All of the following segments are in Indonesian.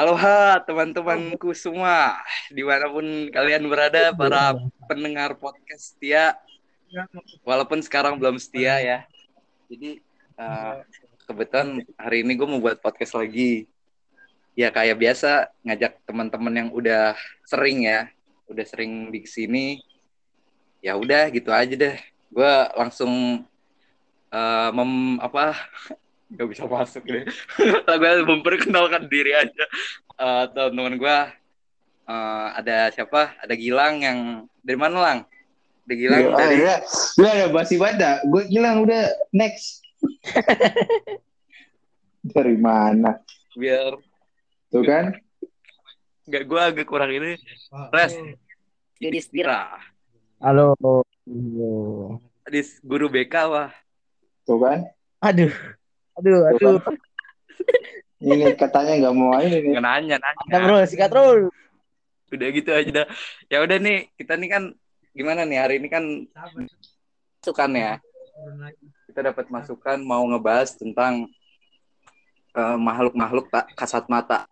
Aloha teman-temanku semua, di mana pun kalian berada, para pendengar podcast setia, walaupun sekarang belum setia ya. Jadi uh, kebetulan hari ini gue mau buat podcast lagi. Ya kayak biasa ngajak teman-teman yang udah sering ya, udah sering di sini. Ya udah gitu aja deh. Gue langsung uh, mem apa nggak bisa masuk deh. Gue memperkenalkan diri aja. Uh, teman-teman gue uh, ada siapa? Ada Gilang yang dari mana lang? Ada Gilang ya, dari udah udah ada basi bada gue Gilang udah next. Dari mana? Biar tuh kan? Nggak gue agak kurang ini. Res Yudhistira halo. Adis guru BK wah. Tuh kan? Aduh Aduh, aduh. Ini katanya nggak mau ini nih. Nanya, nanya. Ada bro, sikat bro. Udah gitu aja dah. Ya udah nih, kita nih kan gimana nih hari ini kan masukan ya. Kita dapat masukan mau ngebahas tentang uh, makhluk-makhluk tak kasat mata.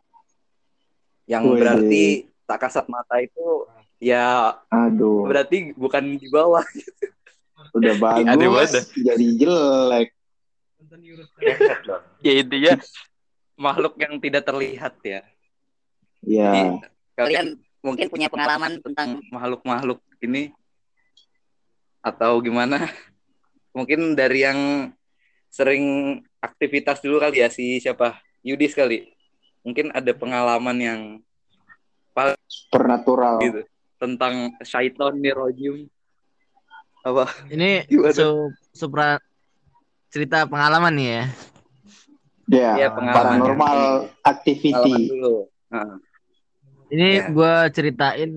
Yang Wih. berarti tak kasat mata itu ya aduh berarti bukan di bawah udah bagus jadi jelek ya intinya makhluk yang tidak terlihat ya. Iya. Kalian mungkin punya pengalaman tentang makhluk-makhluk ini atau gimana? Mungkin dari yang sering aktivitas dulu kali ya si siapa? Yudis kali. Mungkin ada pengalaman yang supernatural gitu tentang syaiton nirojim apa ini su supra cerita pengalaman nih ya. Ya, yeah, paranormal ya. activity. Nah. Ini yeah. gue ceritain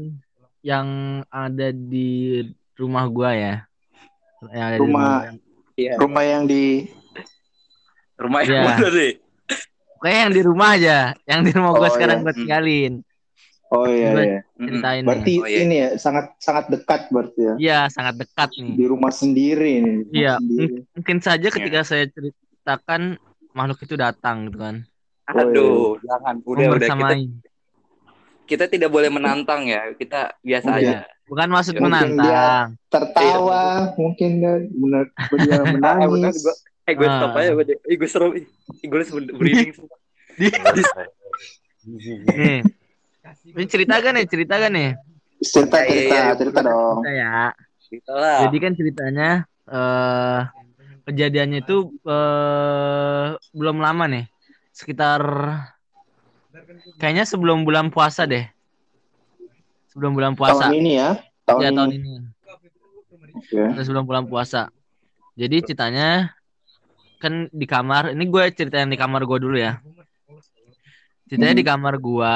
yang ada di rumah gue ya. Yang ada rumah, di rumah, yang, rumah yang di rumah yang yeah. mana sih? Kayak yang di rumah aja, yang di rumah gue oh, sekarang yeah. gue tinggalin. Oh iya, iya. Ceritain berarti nih. Oh, iya. ini ya sangat sangat dekat berarti ya. Iya, sangat dekat nih. Di rumah sendiri nih. Iya, mungkin saja ketika ya. saya ceritakan makhluk itu datang gitu kan. Aduh, oh, iya. jangan udah udah kita kita tidak boleh menantang ya. Kita biasa oh, aja. Bukan maksud mungkin menantang. tertawa, iya. mungkin dia benar dia menangis. eh gue stop aja gue. Eh gue seru. Eh gue breathing. Nih, ini cerita kan nih, cerita nih. Cerita, cerita, ya, ya, cerita dong. Cerita ya. Cerita lah. Jadi kan ceritanya uh, kejadiannya itu uh, belum lama nih. Sekitar kayaknya sebelum bulan puasa deh. Sebelum bulan puasa. Tahun ini ya? Tahun ya, ini. tahun ini. Okay. Sebelum bulan puasa. Jadi ceritanya kan di kamar, ini gue ceritain di kamar gue dulu ya. Ceritanya hmm. di kamar gue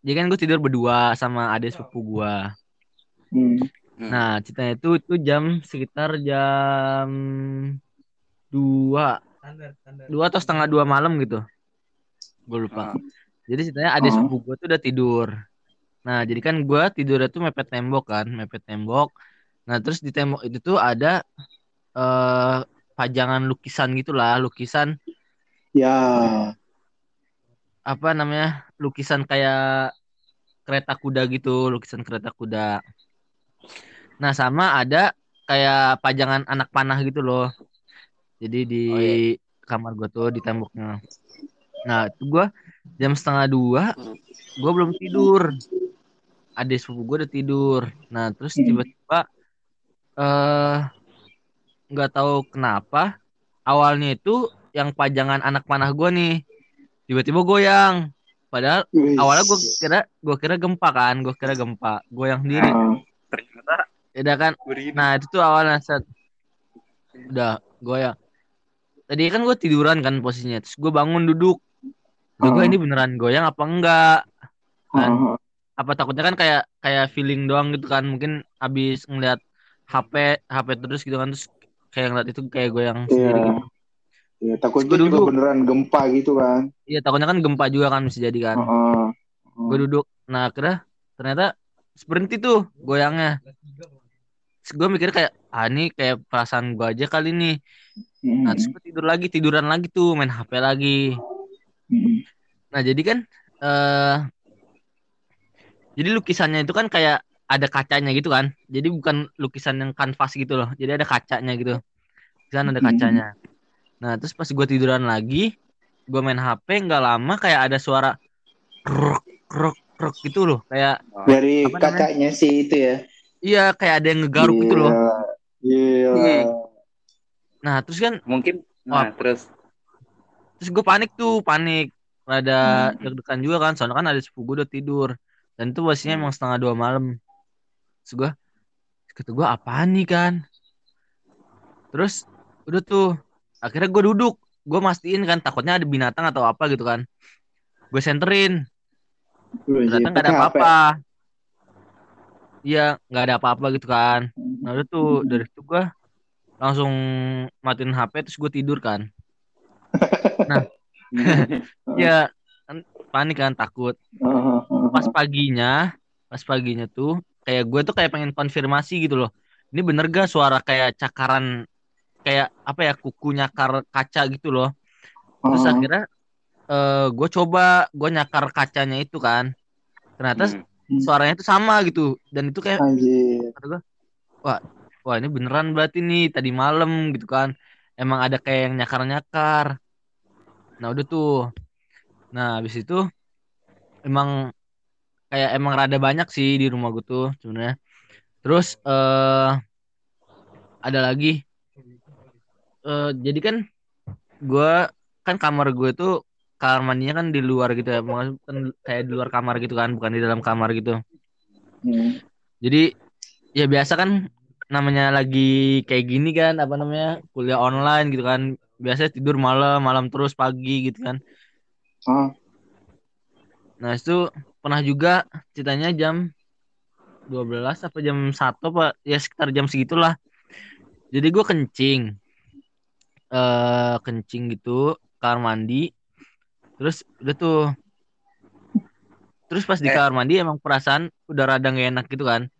jadi kan gue tidur berdua sama adik sepupu gue hmm. nah ceritanya itu itu jam sekitar jam dua. Dua atau setengah dua malam gitu. Gue lupa. Hmm. jadi ceritanya adik hmm. sepupu gue tuh udah tidur. Nah jadi kan gue tidurnya tuh mepet tembok kan mepet tembok. Nah terus di tembok itu tuh ada uh, pajangan lukisan gitulah lukisan ya apa namanya lukisan kayak kereta kuda gitu lukisan kereta kuda. Nah sama ada kayak pajangan anak panah gitu loh. Jadi di oh, iya. kamar gue tuh di temboknya. Nah itu gue jam setengah dua gue belum tidur. Adik sepupu gue udah tidur. Nah terus tiba-tiba eh nggak tahu kenapa awalnya itu yang pajangan anak panah gue nih tiba-tiba goyang. Padahal Wish. awalnya gue kira gue kira gempa kan gue kira gempa. Goyang sendiri. Uh. ternyata ya kan? nah itu tuh awalnya set udah goyang. Tadi kan gue tiduran kan posisinya terus gue bangun duduk. Uh. gue ini beneran goyang apa enggak? Kan? Uh. apa takutnya kan kayak kayak feeling doang gitu kan? Mungkin abis ngeliat HP HP terus gitu kan terus kayak ngeliat itu kayak goyang yeah. sendiri gitu Ya, takutnya juga duduk. beneran gempa gitu kan. Iya, takutnya kan gempa juga kan bisa jadi kan. Uh, uh, uh. Gue duduk. Nah, akhirnya ternyata berhenti tuh goyangnya. gue mikir kayak, ah ini kayak perasaan gue aja kali nih. Nah, terus gue tidur lagi, tiduran lagi tuh, main HP lagi. Nah, jadi kan eh jadi lukisannya itu kan kayak ada kacanya gitu kan. Jadi bukan lukisan yang kanvas gitu loh. Jadi ada kacanya gitu. Lukisan ada Hmm. Nah, terus pas gue tiduran lagi, gue main HP nggak lama kayak ada suara krok krok krok gitu loh. Kayak Dari kakaknya sih itu ya. iya kayak ada yang ngegaruk gitu loh. Iya. Hmm. Nah, terus kan Mungkin nah, terus terus gue panik tuh, panik. Rada Hmm. deg-degan juga kan, soalnya kan ada sepupu gue udah tidur. Dan itu posisinya Hmm. emang setengah dua malam. Terus gue, kata gue apaan nih kan? Terus udah tuh, akhirnya gue duduk. Gue mastiin kan, takutnya ada binatang atau apa gitu kan. Gue senterin, ternyata nggak ada HP. apa-apa. Iya, nggak ada apa-apa gitu kan. Nah udah tuh, dari situ gue langsung matiin HP terus gue tidur kan. Iya, kan panik kan, takut. Pas paginya pas paginya tuh kayak gue tuh kayak pengen konfirmasi gitu loh ini bener gak suara kayak cakaran kayak apa ya kuku nyakar kaca gitu loh. Terus Heeh. akhirnya eh gue coba gue nyakar kacanya itu kan. Ternyata Hmm. suaranya tuh sama gitu. Dan itu kayak Anjir. kata gue wah wah ini beneran berarti nih tadi malam gitu kan. Emang ada kayak yang nyakar nyakar nah udah tuh. Nah habis itu emang kayak emang rada banyak sih di rumah gue tuh sebenarnya. Terus eh ada lagi eh jadi kan gue kan kamar gue tuh kamar mandinya kan di luar gitu ya. Maksudnya kan kayak di luar kamar gitu kan bukan di dalam kamar gitu. Hmm. jadi ya biasa kan namanya lagi kayak gini kan apa namanya kuliah online gitu kan. Biasanya tidur malam malam terus pagi gitu kan. Ah. nah itu pernah juga ceritanya jam 12 apa jam 1 apa ya sekitar jam segitulah. Jadi gue kencing eh kencing gitu kamar mandi terus udah tuh terus pas di Eh. kamar mandi emang perasaan udah rada gak enak gitu kan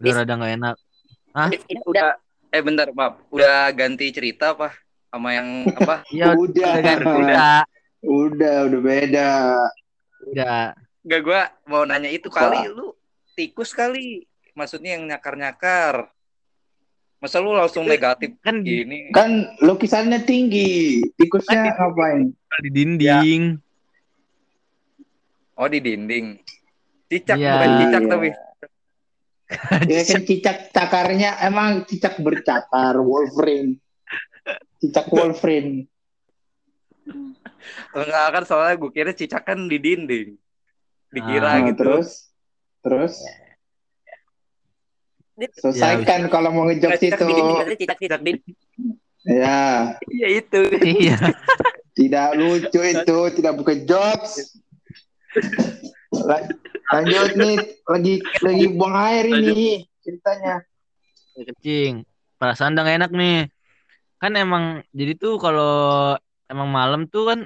udah Is- rada gak enak Hah? Ini udah eh bentar, maaf. Udah ganti cerita apa? Sama yang apa? Iya Udah. udah udah Udah, udah beda. udah Enggak gua mau nanya itu kali lu tikus kali. Maksudnya yang nyakar-nyakar. Masa lu langsung negatif kan di, gini? Kan lukisannya tinggi. Tikusnya ngapain? di dinding Oh di dinding. Cicak Iya. bukan cicak Iya. tapi. Ya kan cicak cakarnya emang cicak bercakar Wolverine. Cicak Wolverine. Enggak kan soalnya gue kira cicak kan di dinding. Dikira Ah, gitu. terus terus selesaikan kalau mau ngejok itu. cicak-cicak di Ya, Iya itu. iya tidak lucu itu, tidak bukan jokes. La- lanjut nih, lagi lagi buang air ini ceritanya. kencing perasaan udah gak enak nih kan emang jadi tuh kalau emang malam tuh kan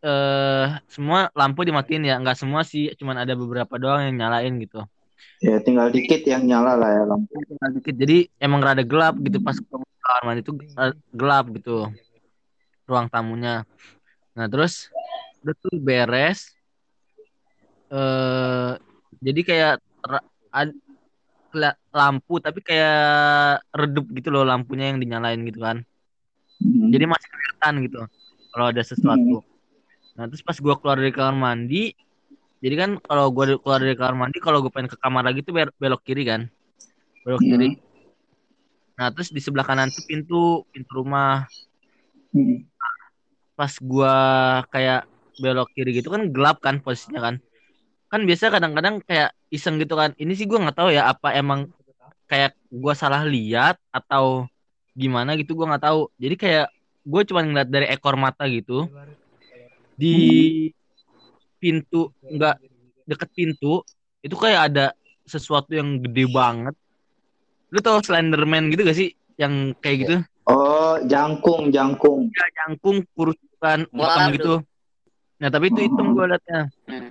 eh semua lampu dimatiin ya nggak semua sih cuman ada beberapa doang yang nyalain gitu Ya tinggal dikit yang nyala lah ya lampu. Tinggal dikit. Jadi emang rada gelap gitu pas kamar mandi itu gelap gitu. Ruang tamunya. Nah terus udah tuh beres. Eh jadi kayak ra- ad- kela- lampu tapi kayak redup gitu loh lampunya yang dinyalain gitu kan. Hmm. jadi masih kelihatan gitu kalau ada sesuatu. Nah terus pas gua keluar dari kamar mandi jadi kan kalau gua keluar dari kamar mandi kalau gue pengen ke kamar lagi tuh belok kiri kan? Belok Hmm. kiri nah terus di sebelah kanan tuh pintu pintu rumah. Hmm. pas gua kayak belok kiri gitu kan gelap kan posisinya kan? Kan biasa kadang-kadang kayak iseng gitu kan? Ini sih gua nggak tahu ya apa emang kayak gua salah lihat atau gimana gitu gua nggak tahu. Jadi kayak gue cuma ngeliat dari ekor mata gitu. Di pintu nggak deket pintu itu kayak ada sesuatu yang gede banget. Lu tau Slenderman gitu gak sih? Yang kayak gitu? Oh, jangkung, jangkung. ya jangkung kurus kan Mualaf hitam gitu. Nah tapi itu hitam gue liatnya. Hmm.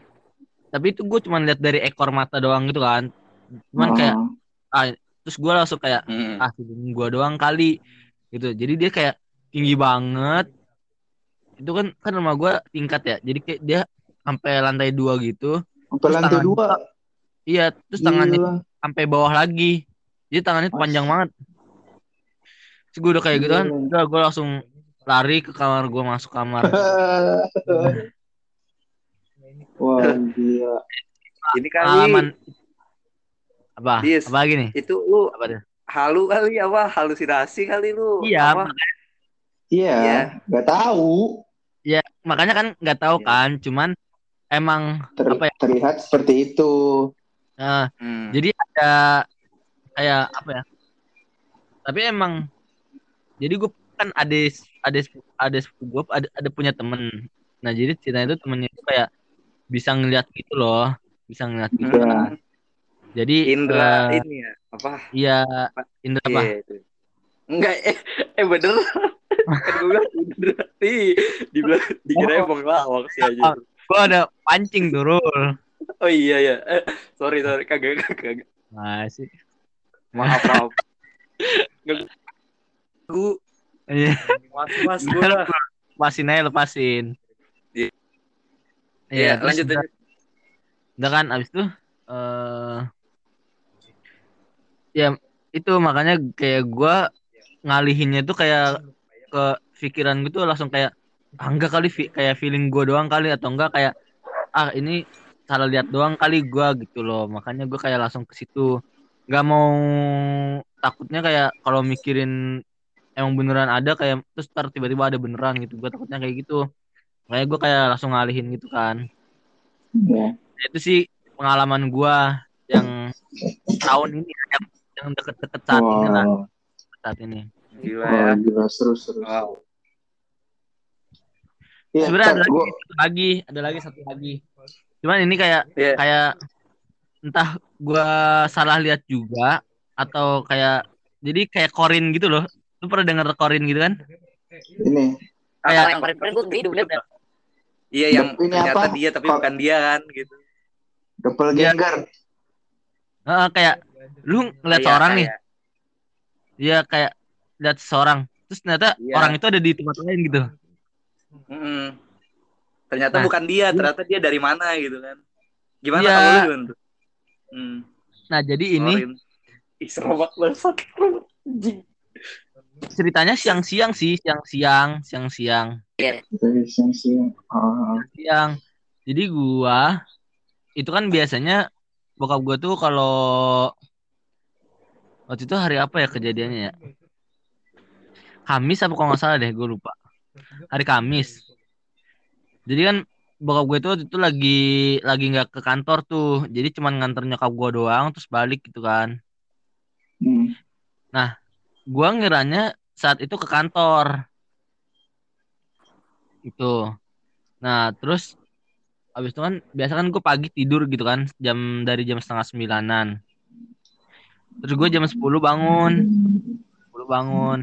tapi itu gue cuma lihat dari ekor mata doang gitu kan. Cuman kayak Oh. terus gue langsung kayak Hmm. ah gue doang kali gitu. Jadi dia kayak tinggi banget. Itu kan kan rumah gue tingkat ya. Jadi kayak dia sampai lantai dua gitu Sampai lantai tangan- dua. iya terus tangannya Gila. sampai bawah lagi jadi tangannya Mas. panjang banget terus gue udah kayak gitu kan udah gue langsung lari ke kamar gue masuk kamar Wah, gila. Ini kali pengalaman apa Dis. apa lagi nih itu lu apa tuh halu kali apa halusinasi kali lu. iya Apa? makanya, Iya, Iya. nggak tahu. makanya kan nggak tahu Iya. kan cuman emang Ter- Apa ya? Terlihat seperti itu. eh, Hmm. jadi ada kayak apa ya tapi emang jadi gue kan ada ada ada gue ada, ada punya temen nah jadi ceritanya itu temennya itu kayak bisa ngeliat gitu loh bisa ngeliat gitu kan jadi Indra eh, ini ya apa? iya Indra apa Iya, itu. Enggak eh, eh bener kan gue bilang Indra nih dibilang dikira emang lawak sih aja. Gue ada pancing tuh Rul Oh iya ya. Eh, sorry sorry kagak kagak. masih Maaf maaf. Gue iya mas mas gue lah. lepasin aja lepasin Iya. iya Iya terus lanjut udah, lanjut. udah kan abis itu eh ya itu makanya kayak gua ngalihinnya tuh kayak ke pikiran gitu langsung kayak ah, enggak kali fi- kayak feeling gua doang kali atau enggak kayak ah ini salah lihat doang kali gua gitu loh. Makanya gua kayak langsung ke situ. Nggak mau takutnya kayak kalau mikirin emang beneran ada kayak terus ntar tiba-tiba ada beneran gitu. Gua takutnya kayak gitu. Makanya gua kayak langsung ngalihin gitu kan. Ya. Nah, itu sih pengalaman gua yang tahun ini yang, yang deket-deket saat ini lah. Wah, saat ini. Gila ya. gila. Seru seru. Wow. Iya, sebenarnya ada lagi gua- satu lagi ada lagi satu lagi cuman ini kayak Iya. kayak entah gua salah lihat juga atau kayak jadi kayak korin gitu loh lu pernah denger korin gitu kan ini kayak yang kemarin-kemarin gue hidup lihat Iya yang Ini ternyata apa? dia tapi Kok- bukan dia kan gitu. doppelganger. eh, kayak lu ngeliat Kayak- seorang nih kayak- dia kayak lihat seorang terus ternyata Iya. orang itu ada di tempat lain gitu Mm-mm. Ternyata Nah, bukan dia, ternyata dia dari mana gitu kan. Gimana Iya. kalau lu gimana tuh? Hmm. nah jadi ini. Ih, ceritanya siang-siang sih siang-siang siang-siang Dari siang-siang. Ah, siang. Jadi gua itu kan biasanya bokap gua tuh kalau waktu itu hari apa ya kejadiannya ya? Kamis apa kalau nggak salah deh, gue lupa. Hari Kamis. Jadi kan bokap gue tuh itu lagi lagi nggak ke kantor tuh, jadi cuman nganter nyokap gua doang, terus balik gitu kan. hmm. Gua ngiranya saat itu ke kantor. Itu. Nah, terus habis itu kan biasa kan gue pagi tidur gitu kan jam dari jam setengah sembilanan. Terus gue jam 10 bangun. 10 bangun.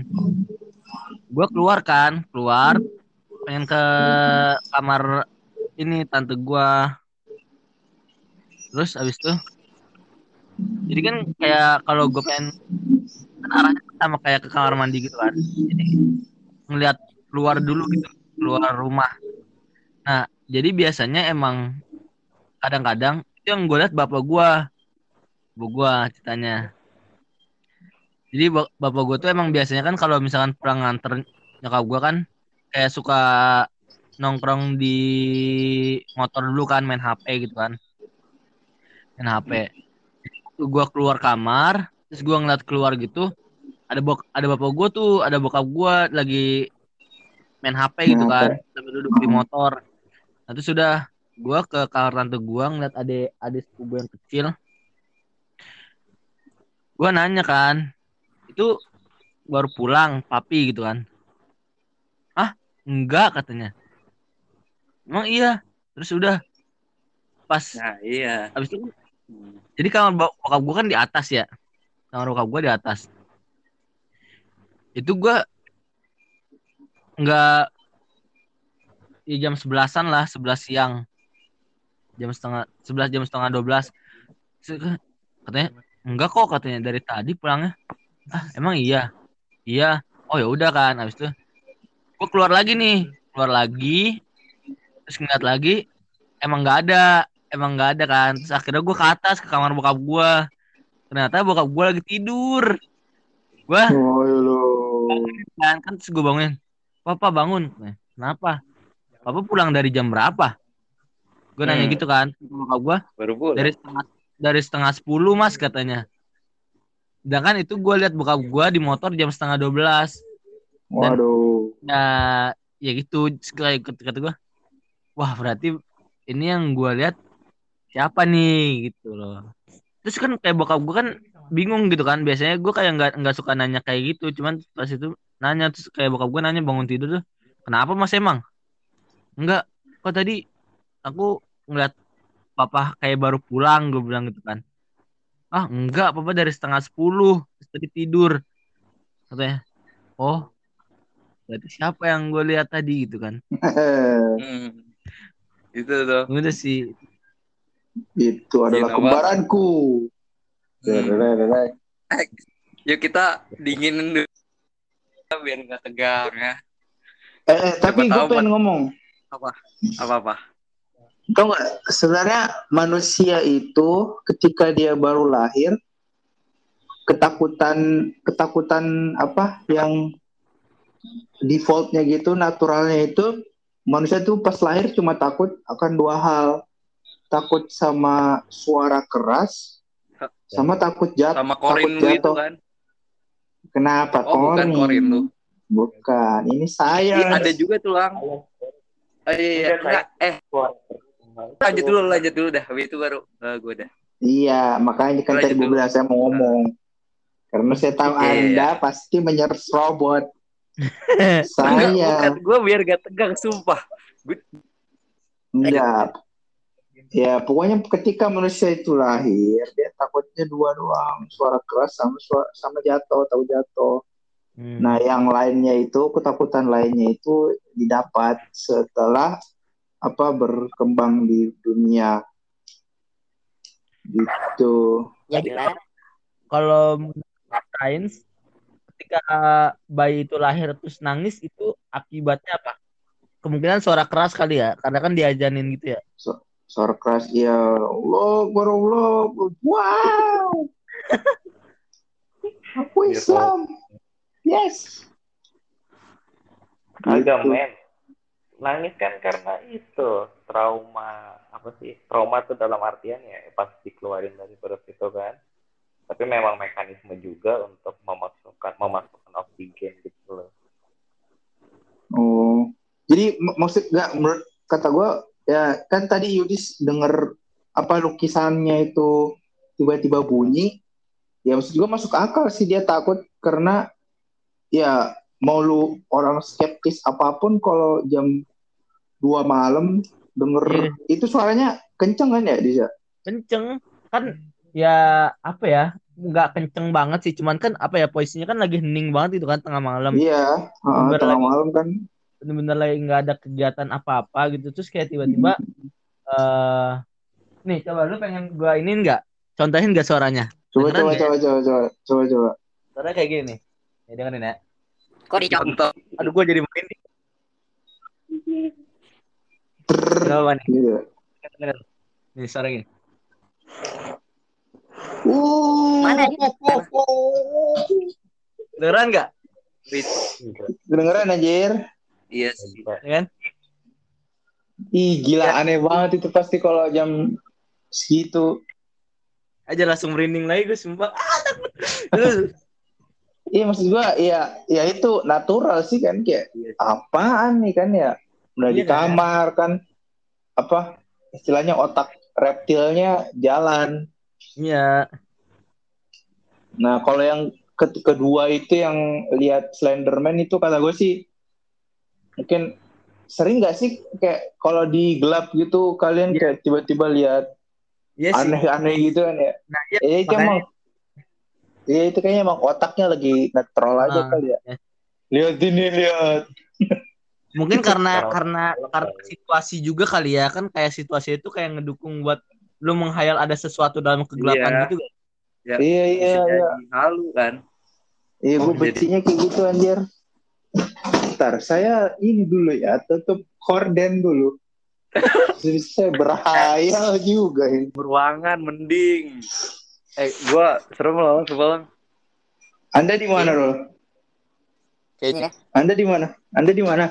Gue keluar kan, keluar pengen ke kamar ini tante gua. Terus habis itu jadi kan kayak kalau gue pengen kan arahnya sama kayak ke kamar mandi gitu kan. Jadi ngelihat keluar dulu gitu, keluar rumah. Nah, jadi biasanya emang kadang-kadang itu yang gue lihat bapak gua bapak gua ceritanya jadi ba- bapak gua tuh emang biasanya kan kalau misalkan pulang nganter nyokap gua kan kayak suka nongkrong di motor dulu kan main HP gitu kan. Main HP gua keluar kamar terus gua ngeliat keluar gitu ada bok ada bapak gua tuh ada bokap gua lagi main HP gitu kan sambil duduk di motor. Nah itu sudah gua ke kamar tante gua ngeliat adik adik sepupu yang kecil. Gua nanya kan itu baru pulang papi gitu kan. Ah enggak katanya. Emang iya. Terus udah. Pas Nah, iya. habis itu Hmm. jadi kamar bok- bokap gua kan di atas ya. Kamar bokap gua di atas. Itu gua nggak ya jam sebelasan lah sebelas siang. Jam setengah sebelas jam setengah dua belas. Katanya enggak kok katanya dari tadi pulangnya ah emang iya? Iya? Oh ya udah kan habis itu gua keluar lagi nih keluar lagi terus ngeliat lagi emang nggak ada emang nggak ada kan. Terus akhirnya gue ke atas ke kamar bokap gue ternyata bokap gue lagi tidur. Gue Oh, kan kan terus gue bangunin papa bangun. Nah, kenapa? Papa pulang dari jam berapa? Gue nanya Hmm. gitu kan bokap gue Baru pulang. dari setengah dari setengah sepuluh mas katanya sedangkan itu gue lihat bokap gue di motor jam setengah dua belas. Waduh. ya ya gitu kata kata gue wah berarti ini yang gue lihat siapa nih? Gitu loh. Terus kan kayak bokap gue kan bingung gitu kan. Biasanya gue kayak nggak nggak suka nanya kayak gitu. Cuman pas itu nanya terus kayak bokap gue nanya bangun tidur tuh kenapa mas emang? Enggak. Kok tadi aku ngeliat papa kayak baru pulang gue bilang gitu kan ah enggak papa dari setengah sepuluh tadi tidur katanya oh berarti siapa yang gue lihat tadi gitu kan Hmm. Itu tuh. udah sih Itu adalah Gila, kembaranku. Hmm. Yuk kita dinginin dulu biar nggak tegang ya. Eh, eh, tapi gue tahu, pengen ngomong. Apa-apa? Tau nggak? Sebenarnya manusia itu ketika dia baru lahir, ketakutan ketakutan apa yang defaultnya gitu, naturalnya itu manusia tuh pas lahir cuma takut akan dua hal, takut sama suara keras, sama takut jatuh. Sama Korin takut lu itu jatuh. kan? Kenapa Oh bukan Korin lu. Bukan, ini saya. Ada juga tuh lang. Oh, iya, iya. Enggak, eh lanjut dulu lanjut dulu dah. Habis itu baru eh, gue dah. Iya, makanya kan tadi gue bilang saya mau ngomong. Karena saya tahu Iya, iya. Anda pasti menyerus robot. Enggak, saya bukan. Gue biar gak tegang sumpah. enggak. Ya, pokoknya ketika manusia itu lahir, dia takutnya dua doang, suara keras sama suara, sama jatuh, tahu jatuh. Hmm. Nah, yang lainnya itu ketakutan lainnya itu didapat setelah apa berkembang di dunia. Gitu. ya kalau menurut sains ketika bayi itu lahir terus nangis itu akibatnya apa kemungkinan suara keras kali ya karena kan diajanin gitu ya Suara keras ya Allah, Allah, wow. Aku Iya, Islam. Yes. Agak Gitu. Nangis kan karena itu trauma apa sih? Trauma tuh dalam artian ya pas dikeluarin dari perut itu kan. Tapi memang mekanisme juga untuk memasukkan memasukkan oksigen gitu loh. Oh. Jadi mak- maksud nggak menurut kata gue ya kan tadi Yudis denger apa lukisannya itu tiba-tiba bunyi ya maksud gue masuk akal sih dia takut karena ya mau lu orang skeptis apa pun kalau jam 2 malam denger itu suaranya kenceng kan ya Disa? kenceng kan ya apa ya nggak kenceng banget sih cuman kan apa ya posisinya kan lagi hening banget itu kan tengah malam Iya, Bener tengah lagi. malam kan. bener-bener lagi nggak ada kegiatan apa-apa gitu terus kayak tiba-tiba eh nih coba lu pengen gua ini nggak contohin nggak suaranya Coba Beneran coba, ya? coba coba coba coba coba. suaranya kayak gini nih ya dengerin ya Kok dicontoh? aduh gua jadi main nih Coba nih dengerin. nih suara gini Uh, Mana dengeran nggak Kedengeran anjir. Iya sih. ya kan Ih, gila aneh banget itu pasti kalau jam segitu. aja langsung merinding lagi gue sumpah ah, takut. Iya maksud gua ya ya itu natural sih kan kayak Iya. apaan nih kan ya. Udah di Iya, kan? kamar kan apa istilahnya otak reptilnya jalan. Iya Nah, kalau yang ke- kedua itu yang lihat Slenderman itu kata gue sih mungkin sering nggak sih kayak kalau di gelap gitu kalian Iya. kayak tiba-tiba lihat iya aneh-aneh gitu kan ya. nah iya Ya itu emang Ya itu kayaknya emang otaknya lagi netral aja Ah, kali ya. iya. Lihat ini lihat. mungkin karena Kalau- karena karena situasi juga kali ya kan kayak situasi itu kayak ngedukung buat lu menghayal ada sesuatu dalam kegelapan Iya. gitu kan Ya, Iya iya iya. jadi halu kan. Iya gue Oh, jadi- bencinya kayak gitu anjir. Ntar saya ini dulu ya tutup korden dulu. Bisa berhayal juga ini. Ruangan mending. Eh, gua serem loh, sebelah. Anda di mana, Rol? Kayaknya Anda di mana? Anda di mana?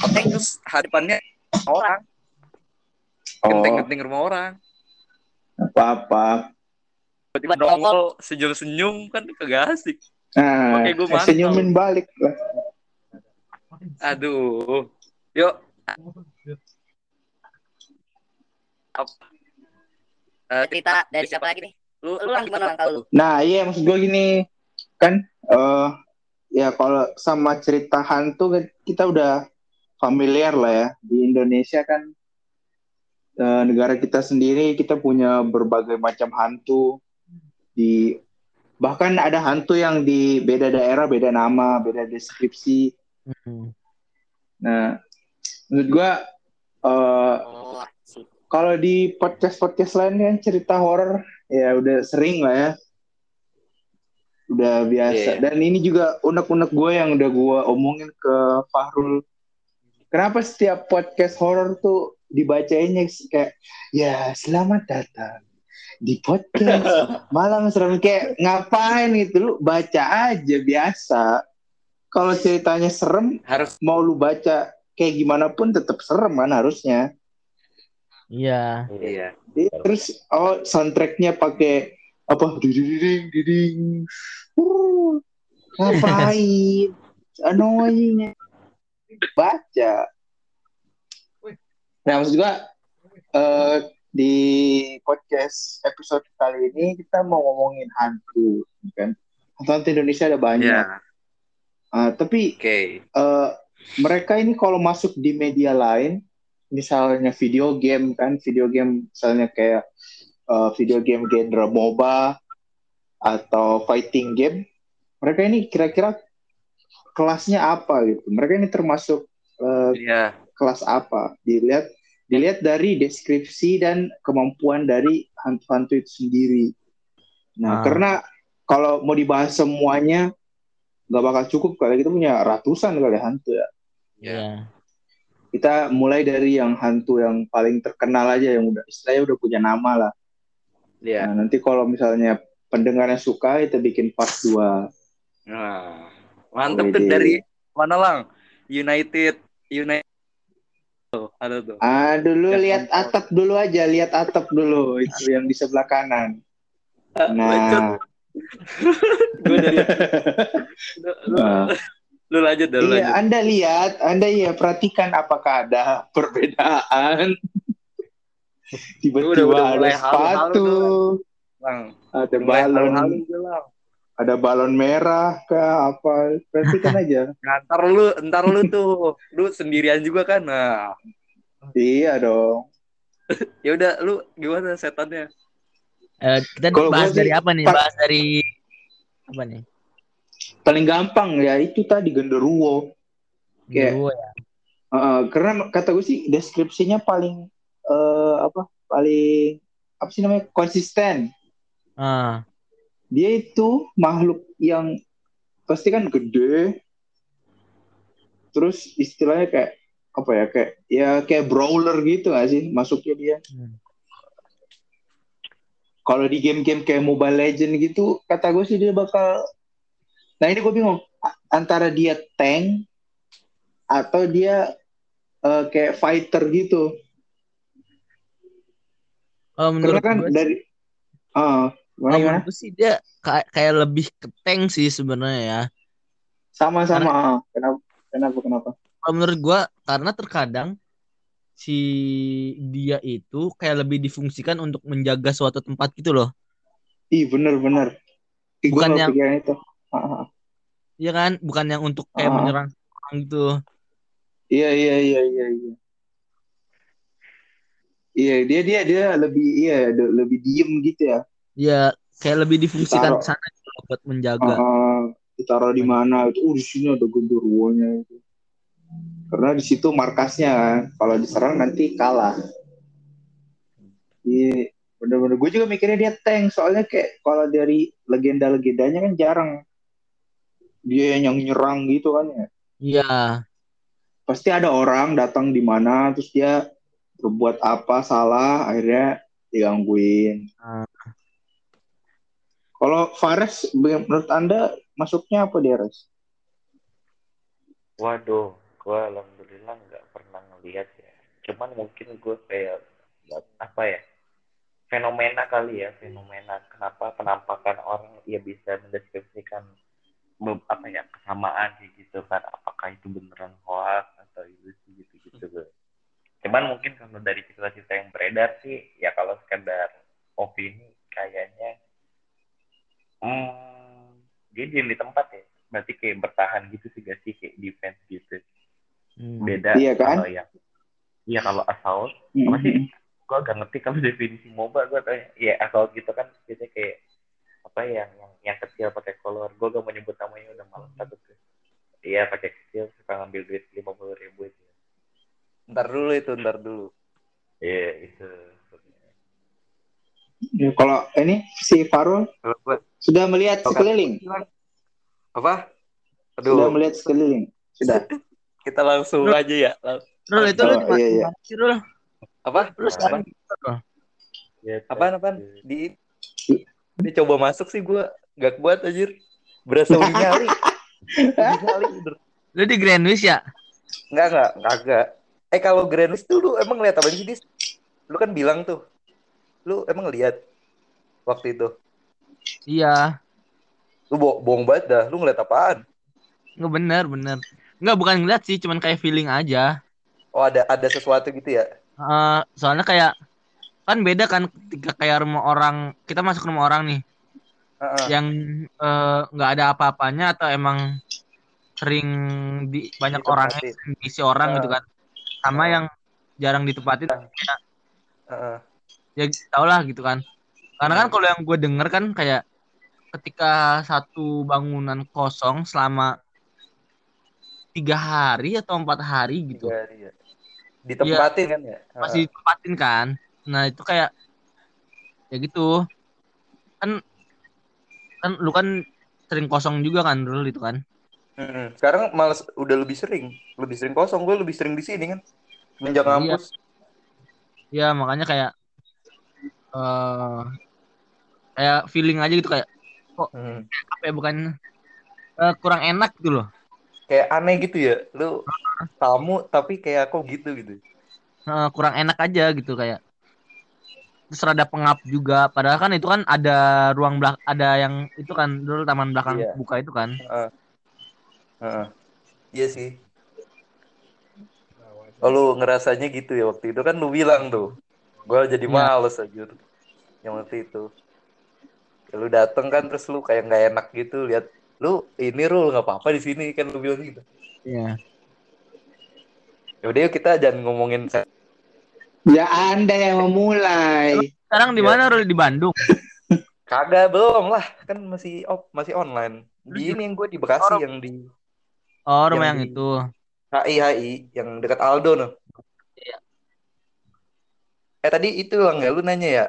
Oke, terus hadapannya orang, Oh, genting-genting rumah orang. apa-apa. Tiba-tiba nongol senyum-senyum kan kagak asik. Nah, Oke, gua mantau. senyumin balik lah. Aduh. Yuk. Apa? Eh, cerita dari siapa lagi nih? lu, Lu lang gimana kalau lu? Nah, iya maksud gue gini, kan eh ya kalau sama cerita hantu kan kita udah familiar lah ya. Di Indonesia kan eh, negara kita sendiri kita punya berbagai macam hantu di bahkan ada hantu yang di beda daerah, beda nama, beda deskripsi. Hmm. Nah, menurut gua Oh, sih. Kalau di podcast-podcast lain kan cerita horor ya udah sering lah ya. Udah biasa. Iya. Dan ini juga unek-unek gue yang udah gue omongin ke Fahrul. Kenapa setiap podcast horor tuh dibacainnya kayak ya selamat datang di podcast malam serem kayak ngapain gitu lu baca aja biasa. Kalau ceritanya serem harus mau lu baca kayak gimana pun tetap serem kan harusnya. Iya. iya. Iya, terus oh soundtracknya pakai apa diding diding uh, ngapain annoying baca nah maksud gua eh, di podcast episode kali ini kita mau ngomongin hantu kan hantu Indonesia ada banyak Iya. Ah, tapi Oke. eh, mereka ini kalau masuk di media lain, misalnya video game kan, video game misalnya kayak eh, video game genre MOBA atau fighting game, mereka ini kira-kira kelasnya apa gitu? Mereka ini termasuk eh, Iya. kelas apa? Dilihat dilihat dari deskripsi dan kemampuan dari hantu-hantu itu sendiri. Nah, Ah. karena kalau mau dibahas semuanya nggak bakal cukup kali kita punya ratusan kali hantu ya. Iya. Kita mulai dari yang hantu yang paling terkenal aja yang udah istilahnya udah punya nama lah. Iya. Nah, nanti kalau misalnya pendengarnya suka kita bikin part 2. Nah, mantep tuh dari mana lang? United, United. Tuh, ada tuh. Ah, dulu Ya, lihat hantu. atap dulu aja, lihat atap dulu itu yang di sebelah kanan. Nah, Gue dari lu, lanjut dah, lu iya, lanjut. Anda lihat, Anda ya perhatikan apakah ada perbedaan. Tiba-tiba udah ada sepatu, ada balon, ada balon merah kah apa? Perhatikan aja. Nah, ntar lu, ntar lu tuh, lu sendirian juga kan? Nah, iya dong. ya udah, lu gimana setannya? Eh, kita Kalau bahas sih, dari apa nih? Pak- Bahas dari apa nih? Paling gampang ya itu tadi genderuwo. Kayak- Dua ya. Uh, karena kata gue sih deskripsinya paling eh, apa? Paling apa sih namanya? Konsisten. Ah, Dia itu makhluk yang pasti kan gede. Terus istilahnya kayak apa ya? Kayak ya kayak brawler gitu gak sih masuknya dia. Hmm. Kalau di game-game kayak Mobile Legend gitu, kata gue sih dia bakal. Nah ini gue bingung antara dia tank atau dia eh, kayak fighter gitu. oh, menurut Karena kan gua, dari ah gimana, oh, gimana? sih dia kayak kayak lebih ke tank sih sebenarnya ya. Sama-sama. ah. Kenapa? Kenapa? Kenapa? Menurut gua karena terkadang si dia itu kayak lebih difungsikan untuk menjaga suatu tempat gitu loh. Ih bener-bener. Ih, gue Bukan yang- itu. Ah, ah. Iya kan? Bukan yang untuk kayak Ah. menyerang orang gitu. Iya iya iya iya iya. Iya dia dia dia lebih iya lebih diem gitu ya. Ya kayak lebih difungsikan ke sana gitu buat menjaga. ah. ditaruh di mana itu? Oh di sini ada genderuwonya itu. Karena di situ markasnya kan. Kalau diserang nanti kalah. Iya bener-bener. Gue juga mikirnya dia tank soalnya kayak kalau dari legenda-legendanya kan jarang dia yang nyerang gitu kan ya. Iya. pasti ada orang datang di mana terus dia berbuat apa salah akhirnya digangguin. Ah. Kalau Fares menurut Anda masuknya apa dia, Res? Waduh, gue alhamdulillah nggak pernah ngeliat ya. Cuman mungkin gue kayak apa ya fenomena kali ya fenomena kenapa penampakan orang ya bisa mendeskripsikan apa ya kesamaan kayak gitu kan apakah itu beneran hoax atau ilusi gitu gitu gue. Cuman mungkin kalau dari cerita-cerita yang beredar sih ya kalau sekedar opini kayaknya hmm, dia diem di tempat ya berarti kayak bertahan gitu sih gak sih kayak defense gitu Hmm. beda Iya kan? kalau yang iya kalau assault apa sih Mm-mm. gue agak ngerti kalau definisi MOBA gue tanya ya assault gitu kan biasanya kayak apa ya yang yang kecil pakai kolor gue gak mau nyebut namanya udah malam takut tuh iya pakai kecil suka ngambil duit lima puluh ribu itu Ntar dulu itu, ntar dulu. iya itu Ya, kalau ini si Farul sudah melihat sekeliling, apa? sudah Aduh, melihat sekeliling, sudah. kita langsung Lu- aja ya. Rul itu lu Oh, mana iya, iya. Rul? Apa? Lu sekarang ya, Apaan, apaan? Di Dia coba masuk sih gua gak kuat anjir. Berasa udah nyali. Lu di Greenwich ya? Enggak, enggak, kagak. Eh kalau Greenwich tuh lu emang lihat apa sih, Dis? Lu kan bilang tuh. Lu emang lihat waktu itu. Iya. Lu bo bohong banget dah. Lu ngeliat apaan? Nggak bener, bener. Nggak bukan ngeliat sih, cuman kayak feeling aja. Oh, ada ada sesuatu gitu ya? Eh, soalnya kayak kan beda kan ketika kayak rumah orang kita masuk rumah orang nih Heeh. yang eh, nggak ada apa-apanya atau emang sering di banyak sering diisi orang Ah. gitu kan sama Ah. yang jarang ditempatin Heeh. ya tau lah gitu kan karena kan kalau yang gue denger kan kayak ketika satu bangunan kosong selama tiga hari atau empat hari gitu Tiga hari ya. Ditempatin kan ya? Masih ditempatin kan nah itu kayak ya gitu kan kan lu kan sering kosong juga kan dulu itu kan Mm-mm. Sekarang malas udah lebih sering, lebih sering kosong. Gue lebih sering di sini kan. Menjak Iya. kampus. ya makanya kayak eh kayak feeling aja gitu kayak Hmm. apa ya bukan eh, kurang enak gitu loh Kayak aneh gitu ya. Lu tamu tapi kayak kok gitu gitu. Eh, kurang enak aja gitu kayak terus rada pengap juga padahal kan itu kan ada ruang belak ada yang itu kan dulu taman belakang Iya. buka itu kan Heeh. Iya sih. Oh, lu ngerasanya gitu ya waktu itu kan lu bilang tuh. Gue jadi Iya. males aja yang waktu itu. Ya, lu dateng kan terus lu kayak nggak enak gitu lihat lu ini lu nggak apa-apa di sini kan lu bilang gitu. Iya. Ya udah yuk kita jangan ngomongin Ya Anda yang memulai. sekarang di Iya. mana Rul di Bandung kagak belum lah kan masih op masih online. Di ini yang gue di Bekasi Oh, yang di oh rumah Yang itu HI HI yang dekat Aldo noh. Iya. Eh tadi itu lah nggak lu nanya ya?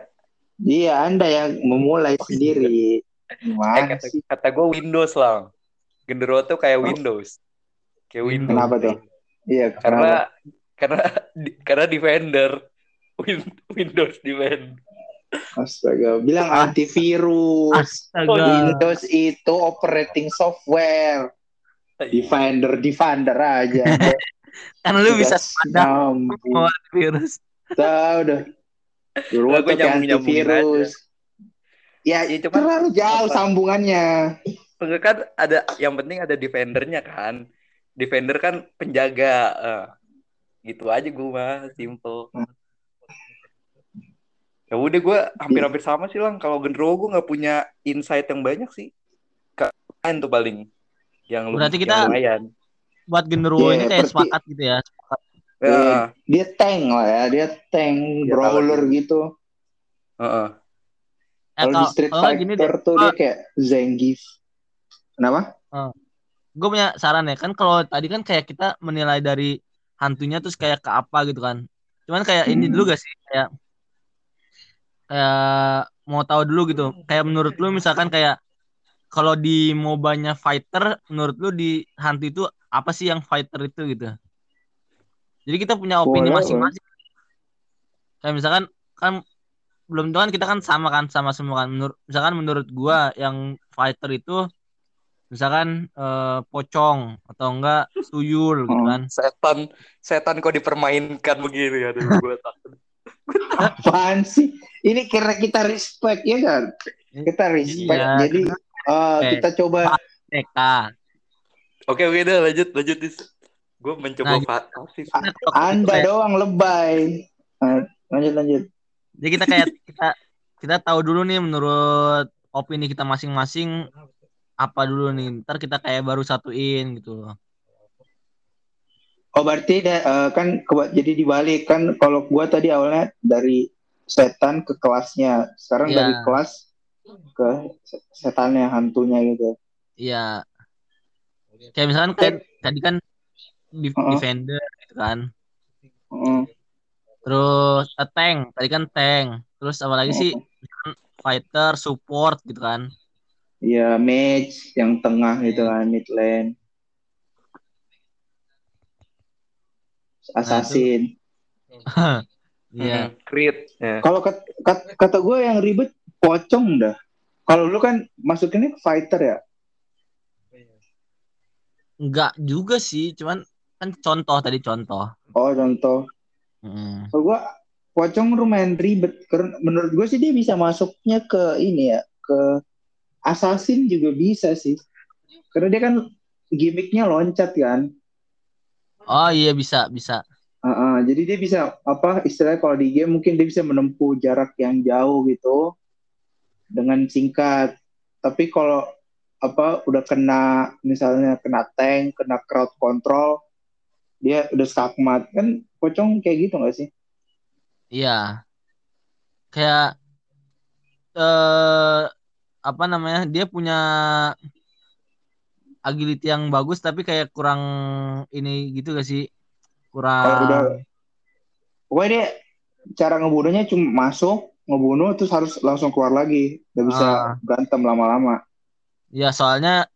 Iya, Anda yang memulai Oh, iya. sendiri. Eh, Gimana kata, kata gue Windows lah. Genderuwo tuh kayak Oh. Windows. Kayak Windows. Kenapa tuh? Iya, Karena kenapa? Karena di- karena defender Win- Windows defender. Astaga, bilang antivirus. Astaga. Windows itu operating software. Defender, Defender aja. kan lu bisa bawa virus Tahu dah. Dulu nyambung-nyambungin antivirus. Ya, Ya, cuman terlalu jauh apa? sambungannya. Kan ada yang penting ada defendernya kan. Defender kan penjaga. eh. Gitu aja gue mah simple. Ya udah gue hampir-hampir sama sih lang. Kalau genderuwo gue nggak punya insight yang banyak sih. Kalian tuh paling yang lu Berarti kita- lumayan. buat genderuwo Iya, ini kayak berarti- sepakat gitu ya Ya, Dia tank lah ya, dia tank Dia brawler tahu. gitu. heeh. eh, Kalau di Street nggak gini deh Fighter tuh dia kayak Zangief. Kenapa? gue punya saran ya kan kalau tadi kan kayak kita menilai dari hantunya terus kayak ke apa gitu kan cuman kayak ini Hmm. dulu gak sih kayak kayak mau tahu dulu gitu kayak menurut lu misalkan kayak kalau di mobanya fighter menurut lu di hantu itu apa sih yang fighter itu gitu Jadi kita punya opini masing-masing. Kayak misalkan kan belum tentu kan kita kan sama kan sama semua kan. Menurut misalkan menurut gua yang fighter itu misalkan eh, pocong atau enggak tuyul gitu Oh. kan. Setan, setan kok dipermainkan begini aduh gue takut. Apaan sih? Ini karena kita respect ya kan? Kita respect. Iya. Jadi eh, Oke. kita coba TK. Oke oke dah lanjut lanjut dis. Gue mencoba Nah, kalau Anda kayak- doang lebay. Nah, lanjut lanjut. Jadi kita kayak kita kita tahu dulu nih menurut opini kita masing-masing apa dulu nih. Ntar kita kayak baru satuin gitu loh. Oh berarti eh, kan keba- jadi dibalik kan kalau gua tadi awalnya dari setan ke kelasnya, sekarang Iya. dari kelas ke se- setannya hantunya gitu. Iya. Kayak misalkan kayak tadi kan di- Heeh. defender gitu kan. Heeh. Terus a tank, tadi kan tank. Terus apa lagi sih? Fighter, support gitu kan. Iya mage yang tengah gitu kan mid lane. Assassin. Iya. Hmm, Crit. Ya. Kalau kat- kat- kata gue yang ribet pocong dah. Kalau lu kan masukinnya fighter ya. Enggak juga sih, cuman kan contoh tadi contoh. Oh contoh. Mm. Kalau gue pocong lumayan ribet. Karena menurut gue sih dia bisa masuknya ke ini ya ke assassin juga bisa sih. Karena dia kan gimmicknya loncat kan. Oh iya bisa, bisa. Heeh, jadi dia bisa apa istilahnya kalau di game mungkin dia bisa menempuh jarak yang jauh gitu dengan singkat. Tapi kalau apa udah kena misalnya kena tank, kena crowd control, dia udah skakmat kan pocong kayak gitu nggak sih? Iya. Kayak eh apa namanya? Dia punya agility yang bagus tapi kayak kurang ini gitu gak sih? Kurang Kalau udah pokoknya dia cara ngebunuhnya cuma masuk ngebunuh terus harus langsung keluar lagi, nggak bisa Ah. berantem lama-lama. Ya soalnya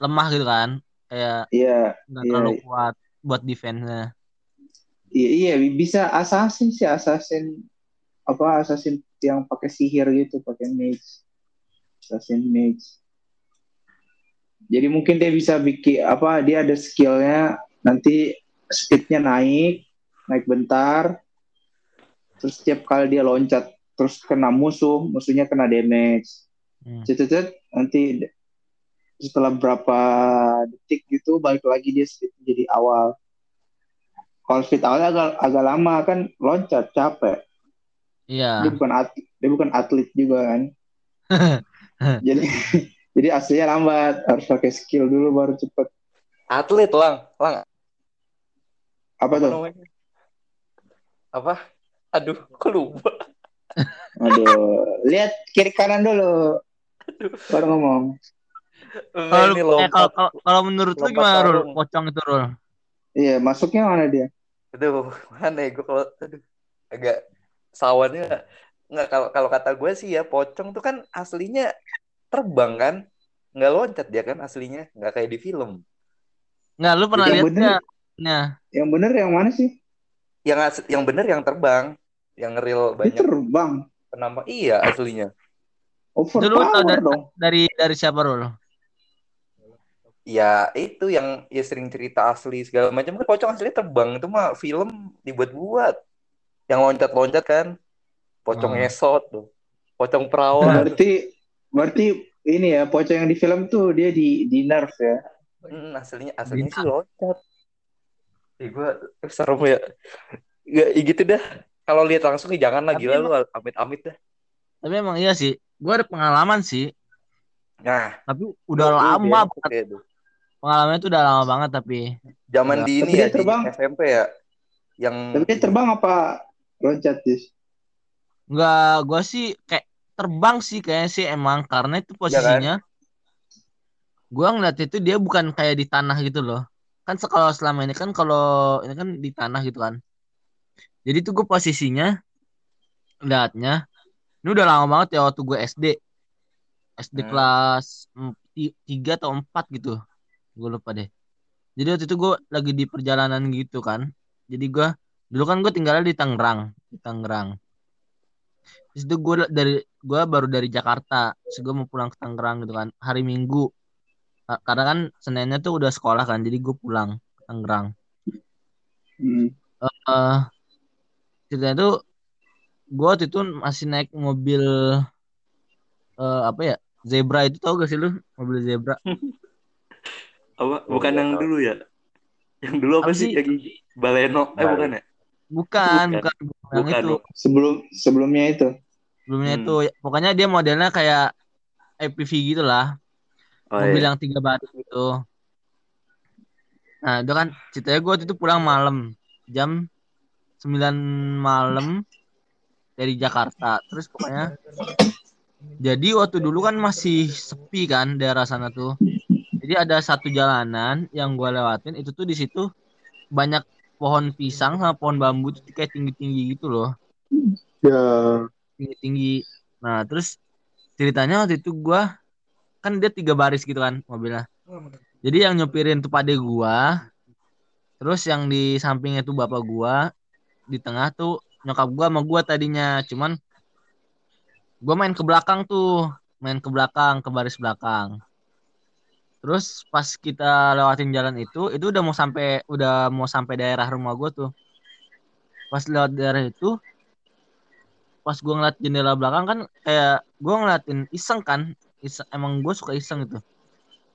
lemah gitu kan. Kayak Iya, nggak Iya, terlalu kuat buat defense-nya. iya, iya bisa assassin sih assassin apa assassin yang pakai sihir gitu, pakai mage, assassin mage. Jadi mungkin dia bisa bikin apa dia ada skillnya nanti speednya naik, naik bentar, terus setiap kali dia loncat terus kena musuh, musuhnya kena damage. Hmm. Cet, cet, nanti setelah berapa detik gitu balik lagi dia speed jadi awal. Kalau speed awalnya agak, agak lama kan loncat capek. Iya. Dia bukan atlet, dia bukan atlet juga kan. jadi jadi aslinya lambat harus pakai skill dulu baru cepet. Atlet lang, lang. Apa tuh? namanya? Apa? Aduh, kok lupa. Aduh, lihat kiri kanan dulu. Baru ngomong. Kalau eh, kalau lompat. kalau- kalau menurut lu gimana Rul? Pocong itu Rul? Iya, masuknya mana dia? Aduh, mana ya gue kalau aduh, agak sawannya nggak kalau kalau kata gue sih ya pocong tuh kan aslinya terbang kan nggak loncat dia kan aslinya nggak kayak di film Nggak, lu pernah Yang lihat bener. Nah, Yang bener yang mana sih? yang as- yang bener yang terbang yang real Dia banyak terbang. penambah iya aslinya Itu lu tahu Overpower dari- dong. dari dari siapa Rul? ya itu yang ya sering cerita asli segala macam kan pocong asli terbang itu mah film dibuat-buat yang loncat-loncat kan pocong Oh. ngesot tuh pocong perawan Berarti berarti ini ya pocong yang di film tuh dia di di nerf ya. Hmm, aslinya aslinya sih loncat. Ih, gua eh, serem ya. Ya, ya gitu dah. Kalau lihat langsung ya jangan lah Tapi gila emang- lu amit-amit dah. Tapi emang iya sih. Gue ada pengalaman sih. Nah, Tapi udah lu lama bengkok banget. ya tuh. Pengalamannya tuh udah lama banget tapi. Zaman Udah. di ini Tapi ya terbang. di SMP ya. Yang Tapi dia terbang apa loncat Jis? Enggak, gue sih kayak terbang sih kayaknya sih emang karena itu posisinya. Gua ngeliat itu dia bukan kayak di tanah gitu loh. Kan se- kalau selama ini kan kalau ini kan di tanah gitu kan. Jadi tuh gue posisinya liatnya ini udah lama banget ya waktu gue SD. SD Hmm. kelas 3 atau 4 gitu. Gue lupa deh. Jadi waktu itu gue lagi di perjalanan gitu kan. Jadi gue dulu kan gue tinggalnya di Tangerang, di Tangerang. Terus itu gue dari gue baru dari Jakarta, terus gue mau pulang ke Tangerang gitu kan hari Minggu. Ka- Karena kan Seninnya tuh udah sekolah kan, jadi gue pulang ke Tangerang. Hmm. eh ceritanya tuh gue waktu itu masih naik mobil eh apa ya zebra itu tau gak sih lu mobil zebra Apa? Bukan yang tahu. dulu ya? Yang dulu apa, Apa sih? sih? Yang? Baleno? Eh bukan ya? Bukan Bukan. bukan, bukan yang itu bukan. Sebelum sebelumnya itu. sebelumnya Hmm. itu pokoknya dia modelnya kayak APV gitu lah Oh, mobil iya. yang tiga baris gitu nah itu kan ceritanya gue waktu itu pulang malam jam 9 malam dari Jakarta terus pokoknya jadi waktu dulu kan masih sepi kan daerah sana tuh jadi ada satu jalanan yang gue lewatin itu tuh di situ banyak pohon pisang sama pohon bambu tuh kayak tinggi-tinggi gitu loh Ya. tinggi-tinggi. Nah, terus ceritanya waktu itu gua kan dia tiga baris gitu kan mobilnya. Jadi yang nyopirin tuh pade gua, terus yang di sampingnya tuh bapak gua, di tengah tuh nyokap gua sama gua tadinya. Cuman gua main ke belakang tuh, main ke belakang, ke baris belakang. Terus pas kita lewatin jalan itu, itu udah mau sampai udah mau sampai daerah rumah gua tuh. Pas lewat daerah itu, pas gue ngeliat jendela belakang kan kayak gue ngeliatin iseng kan iseng, emang gue suka iseng gitu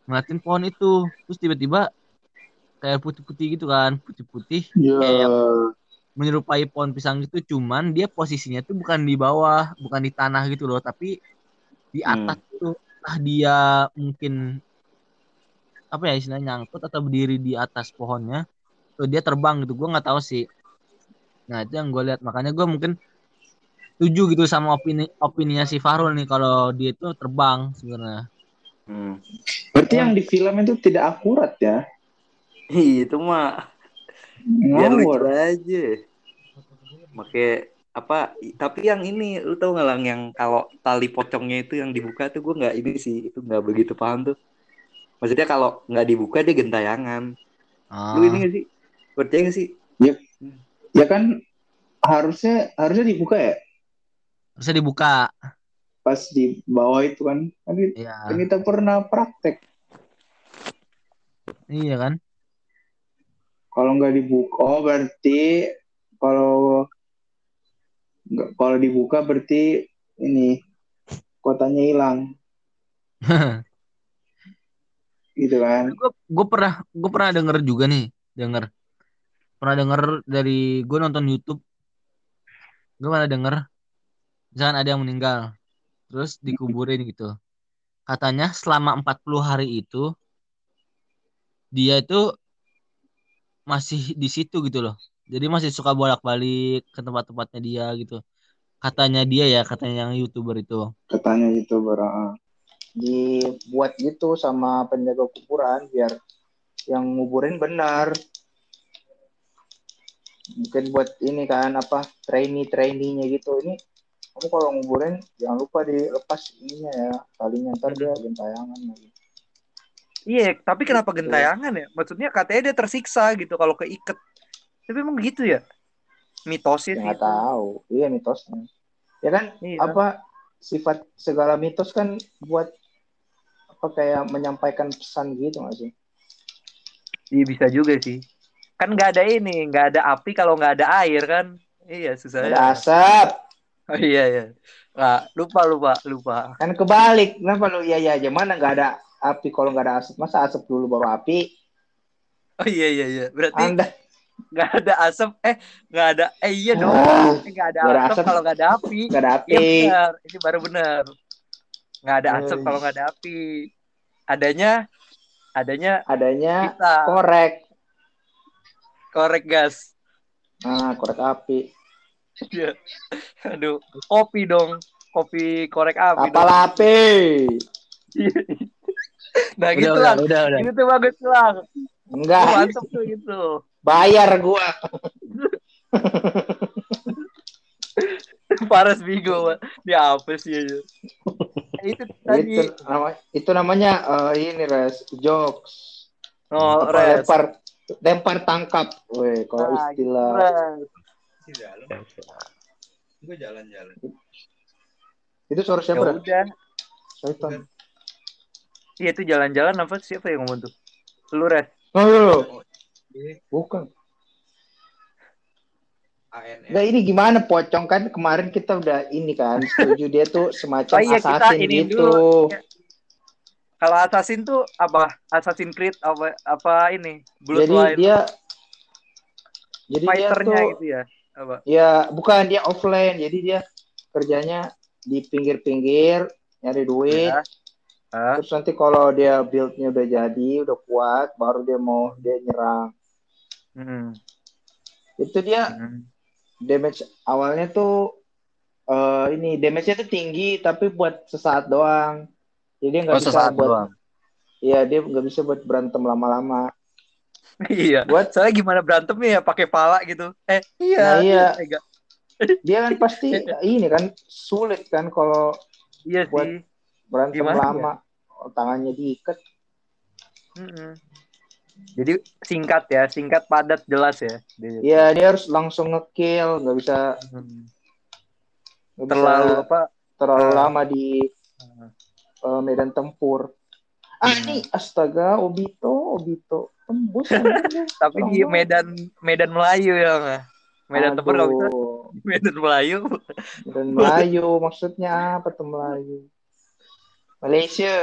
ngeliatin pohon itu terus tiba-tiba kayak putih-putih gitu kan putih-putih Ya. kayak menyerupai pohon pisang itu cuman dia posisinya tuh bukan di bawah bukan di tanah gitu loh tapi di Hmm. atas tuh ah dia mungkin apa ya istilahnya nyangkut atau berdiri di atas pohonnya tuh dia terbang gitu gue nggak tahu sih nah itu yang gue lihat makanya gue mungkin setuju gitu sama opini opininya si Farul nih kalau dia itu terbang sebenarnya Hmm. Berarti yang di film itu tidak akurat ya? Ih, itu mah biar lucu aja. Make apa? Tapi yang ini lu tau nggak lang yang kalau tali pocongnya itu yang dibuka tuh gue nggak ini sih itu nggak begitu paham tuh. Maksudnya kalau nggak dibuka dia gentayangan. Lu ini Ah, gak sih? Percaya gak sih? Ya kan harusnya harusnya dibuka ya bisa dibuka pas di bawah itu kan. Kan kita, ya kan kita pernah praktek. iya kan Kalau nggak dibuka, oh berarti kalau nggak kalau dibuka berarti ini kotanya hilang gitu kan? gue pernah gue pernah denger juga nih denger. Pernah denger dari gue nonton YouTube. Gue pernah denger misalkan ada yang meninggal terus dikuburin gitu. Katanya selama 40 hari itu dia itu masih di situ gitu loh. Jadi masih suka bolak-balik ke tempat-tempatnya dia gitu. Katanya dia ya katanya yang youtuber itu. Katanya gitu bara dibuat gitu sama penjaga kuburan biar yang nguburin benar. Mungkin buat ini kan apa trainee trainee-nya gitu ini kamu kalau nguburin jangan lupa dilepas ininya ya talinya ntar dia gentayangan lagi. Iya, tapi kenapa gentayangan ya? Maksudnya katanya dia tersiksa gitu kalau keiket. Tapi emang gitu ya? Mitosnya Ya sih nggak itu. tahu. Iya mitosnya. Ya kan Iya. apa sifat segala mitos kan buat apa kayak menyampaikan pesan gitu nggak sih? Iya bisa juga sih. Kan nggak ada ini, nggak ada api kalau nggak ada air kan? Iya susah. Ada asap. Oh iya iya. Nah, lupa lupa lupa. Kan kebalik. Kenapa lu iya iya aja mana nggak ada api kalau nggak ada asap? Masa asap dulu baru api? Oh iya iya iya. Berarti Anda nggak ada asap. Eh nggak ada. Eh iya dong. Ah, Nggak ada asap asap. kalau nggak ada api. nggak ada Iya api. benar. Ini baru benar. Nggak ada asap kalau nggak ada api. Adanya adanya Adanya kita korek. korek gas. Ah, korek api. Iya. Aduh, kopi dong. Kopi korek api Kapal dong. api. Nah udah gitu udah lah. udah udah Itu bagus lah. Enggak, Mantap tuh itu. bayar gua. Paras Bigo. Dia apa sih ya? itu tadi. Itu, nama, itu namanya eh, ini res jokes. Oh, Apa, res. lempar lempar tangkap. Weh, kalau Nah, istilah Jalan. Ya. Gue jalan-jalan. itu suara Ya siapa? dah? udah. Syaitan. Iya itu jalan-jalan apa siapa yang ngomong tuh? Lu res. Oh, iya, loh. bukan. ANR. Nggak ini gimana pocong kan kemarin kita udah ini kan setuju dia tuh semacam Oh iya, kita assassin ini gitu. dulu. Kalau Assassin tuh apa? Assassin's Creed apa apa ini? Jadi Bloodline dia jadi dia tuh gitu ya. Apa? ya bukan dia offline jadi dia kerjanya di pinggir-pinggir nyari duit Ya. Ah, terus nanti kalau dia buildnya udah jadi udah kuat baru dia mau dia nyerang hmm, itu dia hmm. Damage awalnya tuh eh ini damage-nya tuh tinggi tapi buat sesaat doang jadi nggak Oh, bisa sesaat buat doang. Iya dia nggak bisa buat berantem lama-lama iya. buat Soalnya gimana berantemnya ya pakai pala gitu. Eh, iya. Nah, iya. Enggak. dia kan pasti ini kan sulit kan kalau Iya Buat- sih. berantem Gimana ya? lama Oh, tangannya diikat Mm-mm. Jadi singkat ya, singkat padat jelas ya. Iya dia harus langsung ngekill nggak bisa Hmm. nggak bisa Terlalu apa? terlalu Ah. lama di eh, medan tempur ah Hmm. ini astaga Obito Obito tembus. Tapi di Medan Medan Melayu ya nggak? Medan tempur nggak bisa. Aduh, Medan Melayu. Medan Melayu maksudnya apa tuh Melayu Malaysia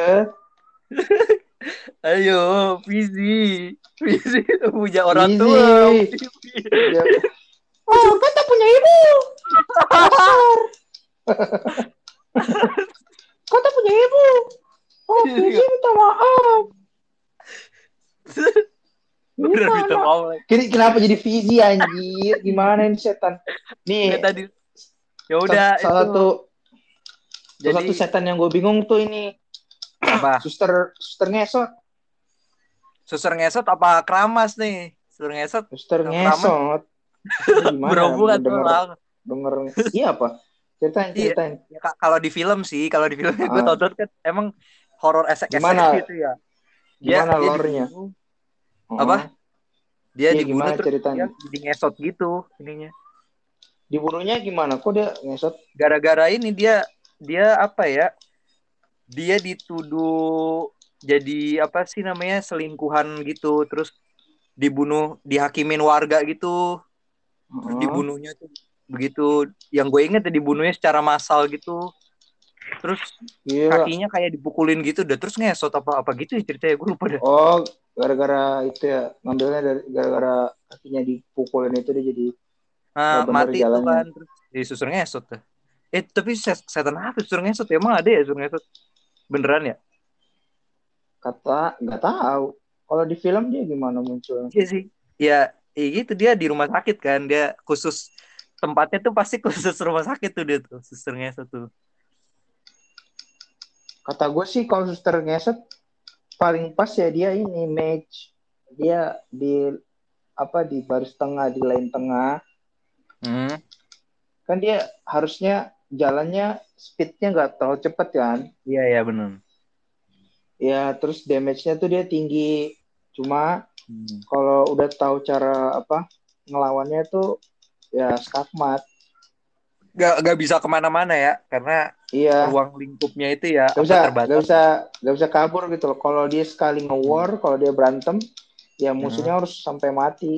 Ayo, Fizi. Fizi punya orang Fizi. tua. Ya. oh kata punya ibu Kasar. kata punya ibu oh Iya. Fizi minta maaf Udah minta maaf lagi. Kini kenapa jadi Fizi anjir? Gimana ini setan? Nih, Ya, tadi. Ya udah sa- salah itu. satu salah Jadi satu setan yang gue bingung tuh ini apa? suster suster ngesot, Suster ngesot apa keramas nih? Suster ngesot suster ngesot. Gimana? berhubungan tuh denger, denger, iya apa? Ceritain, Iya. ceritain. Ya, Kak, kalau di film sih, kalau di film gue Ah. tonton kan emang horor esek-esek Gimana? gitu ya. Dia, Gimana dibunuh, Oh. Apa? dia Iya, dibunuh gimana terus ceritanya? dia jadi ngesot gitu ininya. Dibunuhnya gimana? Kok dia ngesot? Gara-gara ini dia dia apa ya? Dia dituduh jadi apa sih namanya selingkuhan gitu, terus dibunuh, dihakimin warga gitu. Terus dibunuhnya tuh begitu yang gue inget ya dibunuhnya secara massal gitu terus Iya. kakinya kayak dipukulin gitu udah terus ngesot apa apa gitu ya ceritanya gue lupa dah Oh, gara-gara itu ya ngambilnya dari gara-gara kakinya dipukulin itu dia jadi nah, bener mati itu jalannya. kan terus jadi susur ngesot dah eh tapi se- setan apa susur ngesot ya? emang ada ya susur ngesot beneran ya kata nggak tahu. Kalau di film dia gimana muncul? iya sih ya iya gitu dia di rumah sakit kan dia khusus tempatnya tuh pasti khusus rumah sakit tuh dia tuh susur ngesot tuh Kata gue sih kalau suster ngesot paling pas ya dia ini match. Dia di apa di baris tengah di lane tengah hmm. kan dia harusnya jalannya speednya nggak terlalu cepet kan iya iya bener ya terus damage-nya tuh dia tinggi cuma hmm. kalau udah tahu cara apa ngelawannya tuh ya skakmat gak, gak bisa ke mana-mana ya karena iya ruang lingkupnya itu ya Gak usah, terbatas. gak usah, gak usah kabur gitu loh. Kalau dia sekali nge-war, kalau dia berantem, ya musuhnya harus sampai mati.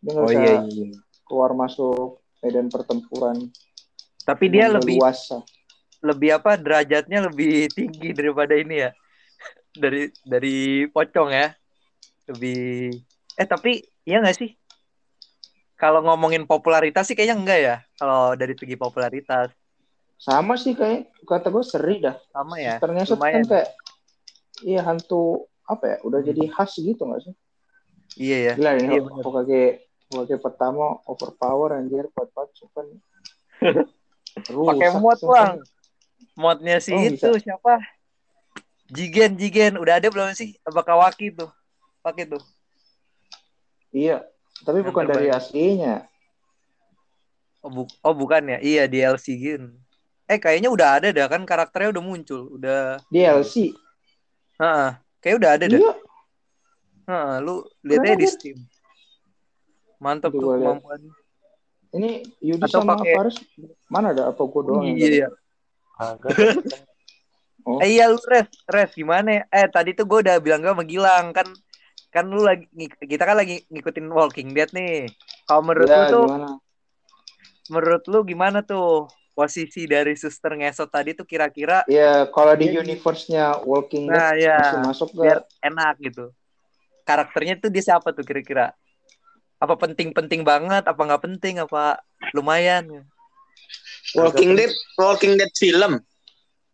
Dia Hmm. Oh usah iya, iya. keluar masuk medan pertempuran. Tapi dia lebih leluasa. lebih apa derajatnya lebih tinggi daripada ini ya. Dari dari pocong ya. Lebih eh tapi iya nggak sih? Kalau ngomongin popularitas sih kayaknya enggak ya. Kalau dari segi popularitas Sama sih kayak kata gue seri dah. sama ya. Ngesot kan kayak iya hantu apa ya? Udah Hmm. jadi khas gitu nggak sih? Iya ya. Gila ini Iya. Hokage Hokage pertama overpower anjir kuat banget Sumpah. Pakai mod. Bang. Modnya si Oh, itu siapa? Jigen, Jigen. Udah ada belum sih? Apa Kawaki tuh? Pakai tuh. Iya, tapi Yang bukan dari aslinya. Oh, bu- oh bukan ya? Iya DLC gitu. Eh kayaknya udah ada dah kan karakternya udah muncul, udah. DLC. Heeh. Kayak udah ada dah. Iya. Heeh, lu lihat aja Keren di. Steam. Mantap Tuh, liat. Ini Yudi Atau sama pakai- Faris mana ada apa gua doang? Iya, iya. Oh. Eh iya lu Res, Res gimana? ya? Eh tadi tuh gue udah bilang gue sama Gilang kan kan lu lagi kita kan lagi ngikutin Walking Dead nih. Kalau menurut lu Ya, tuh gimana? menurut lu gimana tuh posisi dari suster ngesot tadi tuh kira-kira Ya, kalau di universe-nya Walking nah Dead ya masih masuk biar gak? enak gitu. Karakternya tuh dia siapa tuh kira-kira? Apa penting-penting banget? Apa nggak penting? Apa lumayan? Walking Dead, Walking Dead film.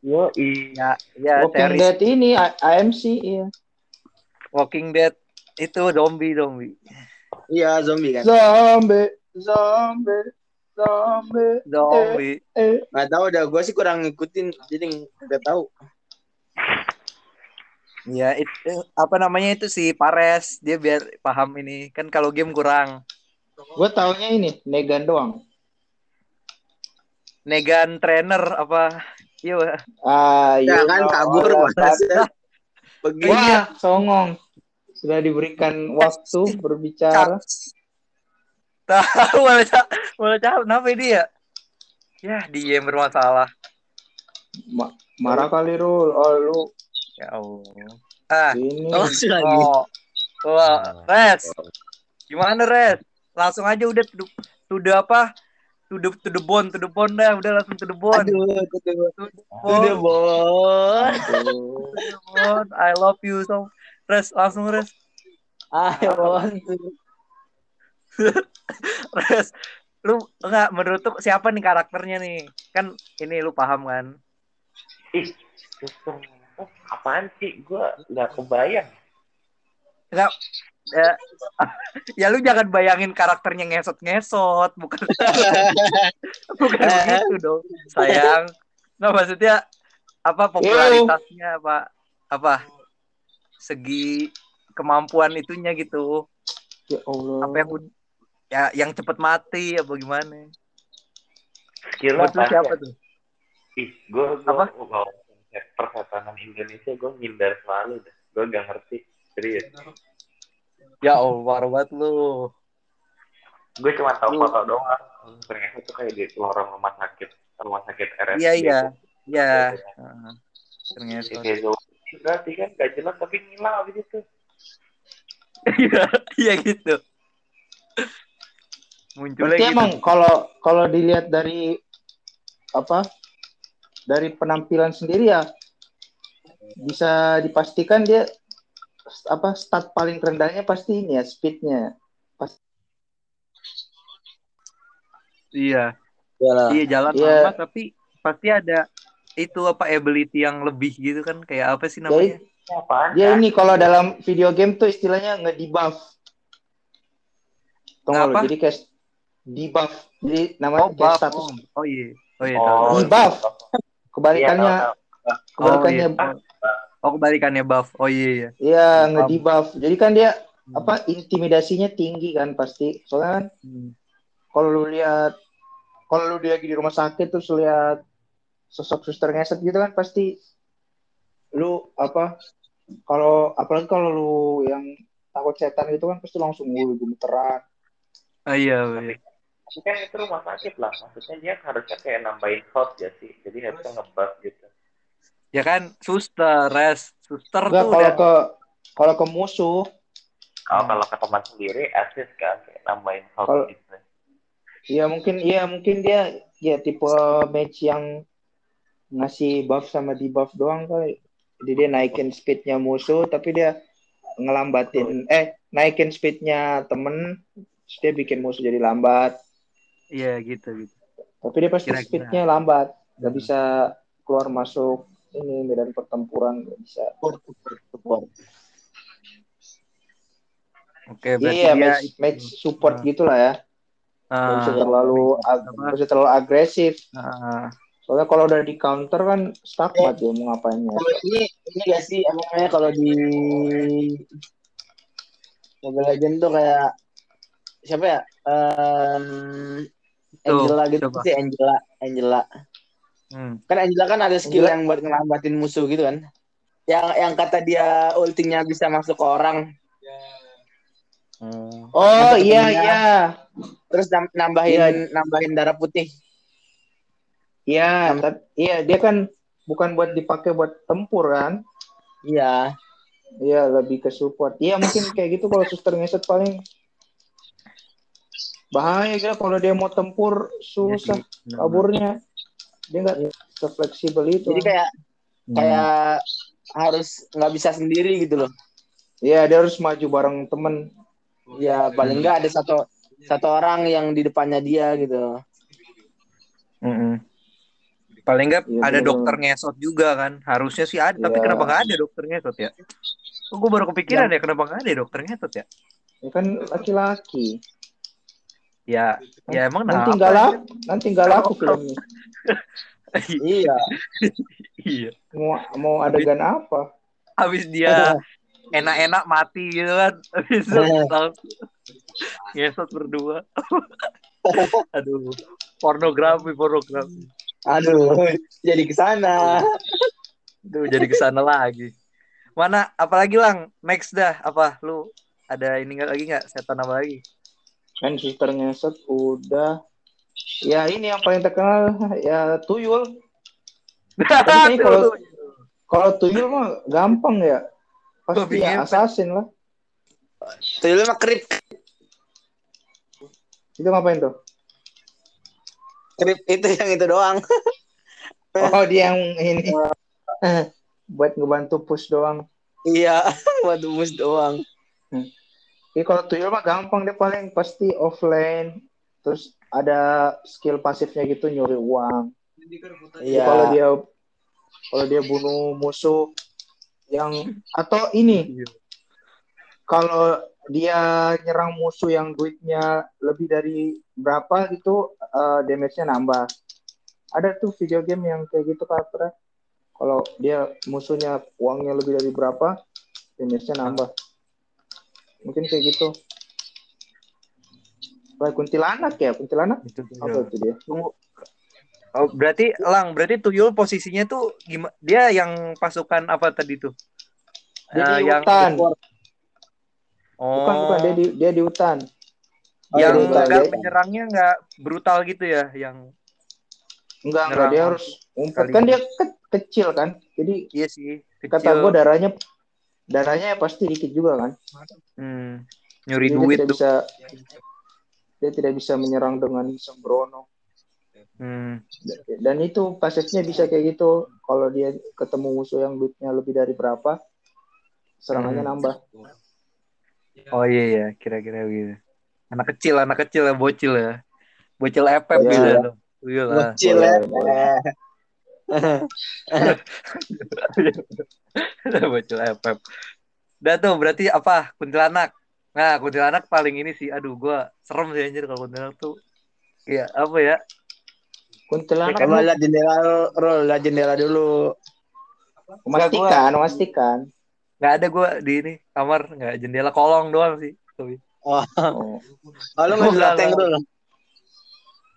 Yo, iya. Ya, ya Walking series Dead ini AMC iya. Walking Dead itu zombie zombie Iya, zombie kan. Zombie, zombie, zombie. zombie. Eh, Nggak tahu dah, gue sih kurang ngikutin, jadi nggak tahu. Ya itu apa namanya itu si Pares dia biar paham ini kan kalau game kurang. gue taunya ini Negan doang. Negan trainer apa? Iya. Ah, Ya you kan kabur about- begini. Wah, songong. Sudah diberikan waktu berbicara. Tahu malah malah kenapa ini ya? Ya dia yang bermasalah. Ma- marah kali Rul. Oh, lu Ya Allah. Ah, ini. Oh, lagi. oh. Wah, Res. Gimana Res? Langsung aja udah to the, to the apa? To the, to the bone, to the bone dah, udah langsung to the bone. Aduh, aduh, To the udah bone, bon. To the bone. I love you so. Res, langsung Res. Ayo bon. Res, lu enggak menurut lu siapa nih karakternya nih? Kan ini lu paham kan? Ih, apaan sih? Gue nggak kebayang. Enggak ya, ya lu jangan bayangin karakternya ngesot-ngesot, bukan bukan begitu dong. Sayang. Nah, maksudnya apa popularitasnya apa apa segi kemampuan itunya gitu. Ya Allah. Apa yang ya yang cepet mati apa gimana? Lu pasti. siapa tuh? Ih, gue Apa? Kalau konsep persetanan Indonesia gue ngindar selalu dah. Gue gak ngerti. Serius. Ya Allah, banget lu. Gue cuma tahu foto doang. Ternyata itu kayak di lorong rumah sakit rumah sakit RSUD. Iya, iya. Ya, Iya. Si ternyata. Vezo. Berarti kan gak jelas tapi ngilang abis itu. Iya, iya gitu. Munculnya Berarti gitu. emang kalau kalau dilihat dari apa? Dari penampilan sendiri ya bisa dipastikan dia apa stat paling rendahnya pasti ini ya speednya Iya, Yalah. iya jalan Iya. lama tapi pasti ada itu apa ability yang lebih gitu kan kayak apa sih namanya? Ini apaan? dia ini kalau dalam video game tuh istilahnya nge-debuff lu? Ngapa? jadi kayak debuff jadi namanya Oh, kayak status Oh, oh iya. Oh iya. Oh. Debuff. Iya, kebalikannya tahu. kebalikannya Oh, iya. Oh, kebalikannya buff. Oh iya iya. ya nge-debuff jadi kan dia Hmm. apa intimidasinya tinggi kan pasti soalnya kan Hmm. kalau lu lihat kalau lu lagi di rumah sakit terus lihat sosok suster ngeset gitu kan pasti lu apa kalau apalagi kalau lu yang takut setan gitu kan pasti langsung ngulu gemeteran Oh iya, iya. Kan itu rumah sakit lah. Maksudnya dia harusnya kayak nambahin hot ya sih. Jadi harusnya ngebuff gitu. Ya kan suster, res. Suster enggak tuh kalau udah ke kalau ke musuh Kalau kalau ke teman sendiri assist kan kayak nambahin hot Kalau- gitu. ya mungkin iya mungkin dia ya tipe match yang ngasih buff sama debuff doang kali jadi dia naikin speednya musuh tapi dia ngelambatin eh naikin speednya temen terus dia bikin musuh jadi lambat Iya gitu gitu. tapi dia pasti Kira-kira. speednya lambat nggak Hmm. bisa keluar masuk ini medan pertempuran nggak bisa Oke, berarti iya dia match, match support Ah. gitulah ya nggak Ah, bisa terlalu nggak bisa terlalu agresif ah, soalnya kalau udah di counter kan stuck banget dia mau ngapain Kalau ini ini gak sih apa namanya kalau di Mobile Legend tuh kayak siapa ya? Tuh, Angela gitu coba. sih Angela, Angela. hmm. Kan Angela kan ada skill Angela. yang buat ngelambatin musuh gitu kan. Yang yang kata dia ultinya bisa masuk ke orang. Oh. Oh iya iya. Terus nam- nambahin Iya. nambahin darah putih. Iya, iya dia kan bukan buat dipakai buat tempur kan? Iya. Iya, lebih ke support. Iya, mungkin kayak gitu kalau suster ngeset paling bahaya gitu kalau dia mau tempur susah Benar-benar. kaburnya. Dia nggak sefleksibel itu. Jadi kayak Hmm. kayak harus nggak bisa sendiri gitu loh. Iya, dia harus maju bareng temen. Ya paling nggak ada satu satu orang yang di depannya dia gitu. Mm-mm. Paling nggak Iya, ada dokter ngesot juga kan. Harusnya sih ada, tapi Iya. kenapa nggak ada dokter ngesot ya? Oh, gue baru kepikiran ya kenapa nggak ada dokter ngesot ya? Ya kan laki-laki. Ya, ya emang Nanti nggak laku, nanti nggak laku filmnya. Iya. Iya. Mau mau adegan apa? Habis dia enak-enak mati gitu kan. Habis itu langsung ngesot berdua. Aduh, pornografi, pornografi. Aduh, jadi ke sana. Aduh, jadi ke sana lagi. Mana, apalagi lang, next dah, apa, lu ada ini lagi nggak setan apa lagi? Kan suster ngeset udah. Ya ini yang paling terkenal ya tuyul. Tapi kalau kalau tuyul mah gampang ya. Pasti ya assassin lah. Tuyul mah krip. Itu ngapain tuh? Krip itu yang itu doang. Oh dia yang ini buat ngebantu push doang. Iya, buat mus doang. Jadi kalau tuyul mah gampang dia paling pasti offline. Terus ada skill pasifnya gitu nyuri uang. Iya. Kalau dia kalau dia bunuh musuh yang atau ini Iya. kalau dia nyerang musuh yang duitnya lebih dari berapa gitu eh, damage-nya nambah. Ada tuh video game yang kayak gitu karakternya. Kalau dia musuhnya uangnya lebih dari berapa, damage-nya nambah. Mungkin kayak gitu. Kayak kuntilanak ya, kuntilanak Itu apa itu dia? Tunggu. Oh, berarti lang, berarti tuyul posisinya tuh gimana? Dia yang pasukan apa tadi tuh? Dia Eh, di yang hutan. oh, Bukan, bukan dia di dia di hutan. yang dia di hutan. Dia- menyerangnya nggak brutal gitu ya, yang Enggak, enggak dia harus kali. kan dia ke- kecil kan. Jadi iya sih kata kecil. gua darahnya darahnya pasti dikit juga kan. Hmm, nyuri Jadi duit dia tidak tuh. bisa dia tidak bisa menyerang dengan sembrono. Hmm. Dan itu pasifnya bisa kayak gitu. Kalau dia ketemu musuh yang duitnya lebih dari berapa, serangannya Hmm. nambah. Oh iya ya, kira-kira gitu. Anak kecil, anak kecil ya, bocil ya. Bocil epep Iya. gitu tuh. Tuyul lah. Bocil ya. Bocil epep. Udah tuh berarti apa? Kuntilanak. Nah, kuntilanak paling ini sih. Aduh, gua serem sih anjir kalau kuntilanak tuh. Iya, apa ya? Kuntilanak Coba lihat jendela, roll lihat jendela dulu. memastikan, memastikan. Nggak ada gua di ini kamar, nggak jendela kolong doang sih. Tapi Oh, Oh. oh lu nggak enggak. dulu.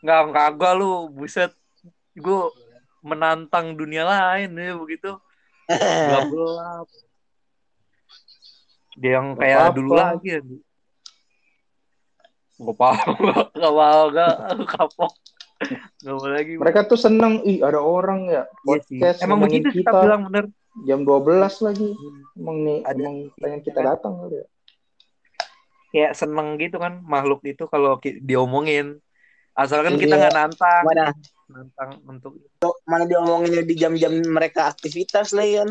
nggak kagak lu, buset. Gua menantang dunia lain ya begitu. Gelap-gelap. Dia yang Nggak kayak apa-apa. dulu lagi ya. Gak apa-apa, gak mau, gak kapok. Gak mau lagi. Mereka tuh seneng, ih ada orang ya Iya podcast Emang begitu kita kita bilang bener. jam 12 lagi. Emang nih, Ada- emang pengen kita datang kali ya. Kayak seneng gitu kan makhluk itu kalau diomongin. Asalkan Iya. kita nggak nantang, Mana nantang untuk mana diomonginnya di jam-jam mereka aktivitas lah kan.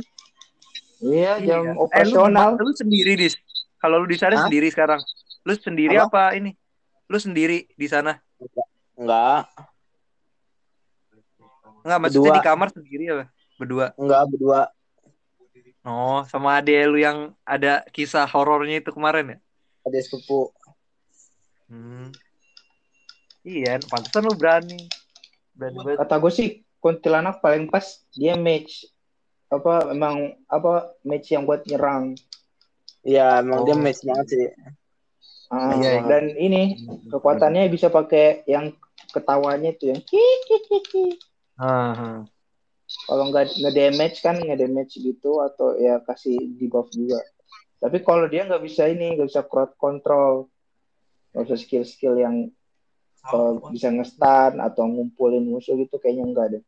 Iya, jam Iya. operasional. Eh, lu, lu sendiri dis. Kalau lu di sana Hah? sendiri sekarang. Lu sendiri apa? ini? Lu sendiri di sana? Enggak, Enggak, maksudnya Berdua. di kamar sendiri apa? Berdua. enggak berdua. Oh, sama ade lu yang ada kisah horornya itu kemarin ya? Ada sepupu. Hmm. Iya, pantesan lu berani. Kata gue sih kuntilanak paling pas dia match apa emang apa match yang buat nyerang. Iya, emang dia Oh. match banget sih. Ah, Iya, iya. dan ini kekuatannya bisa pakai yang ketawanya itu yang Ah, ah. kalau nggak nge-damage kan nge-damage gitu atau ya kasih debuff juga. Tapi kalau dia nggak bisa ini, nggak bisa crowd control, nggak bisa skill-skill yang kalau bisa nge-stun atau ngumpulin musuh gitu kayaknya enggak deh.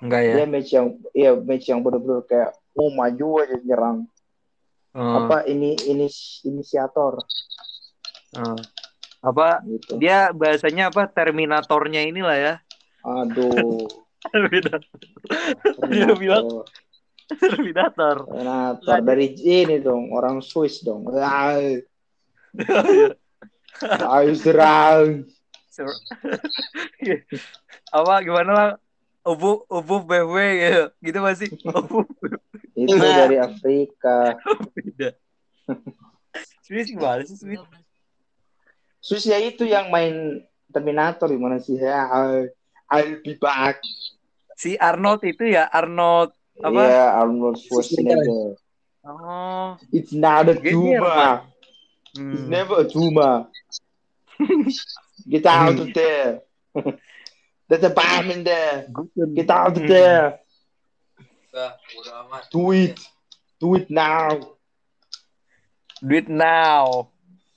Enggak ya. Dia match yang iya match yang bener-bener kayak mau maju aja nyerang. Oh, Apa ini ini inisiator oh. Apa gitu. dia bahasanya apa Terminatornya inilah ya. Aduh. Terminator. Dia bilang. Terminator. Terminator. Dari ini dong, orang Swiss dong. Ayo serang. Sur- apa gimana lah? Ubu ubu BW gitu. Gitu masih. Ubu Itu dari Afrika. beda. Swiss gimana sih Swiss? Swiss ya itu yang main Terminator gimana sih? Ya, I'll be back. Si Arnold itu ya Arnold apa? Iya, Arnold Schwarzenegger. Oh. It's not a Gini ya, tumor. It's Hmm. never a tumor. Get out of there. There's a bomb in there. Get out of there. Do it. Do it now. Do it now.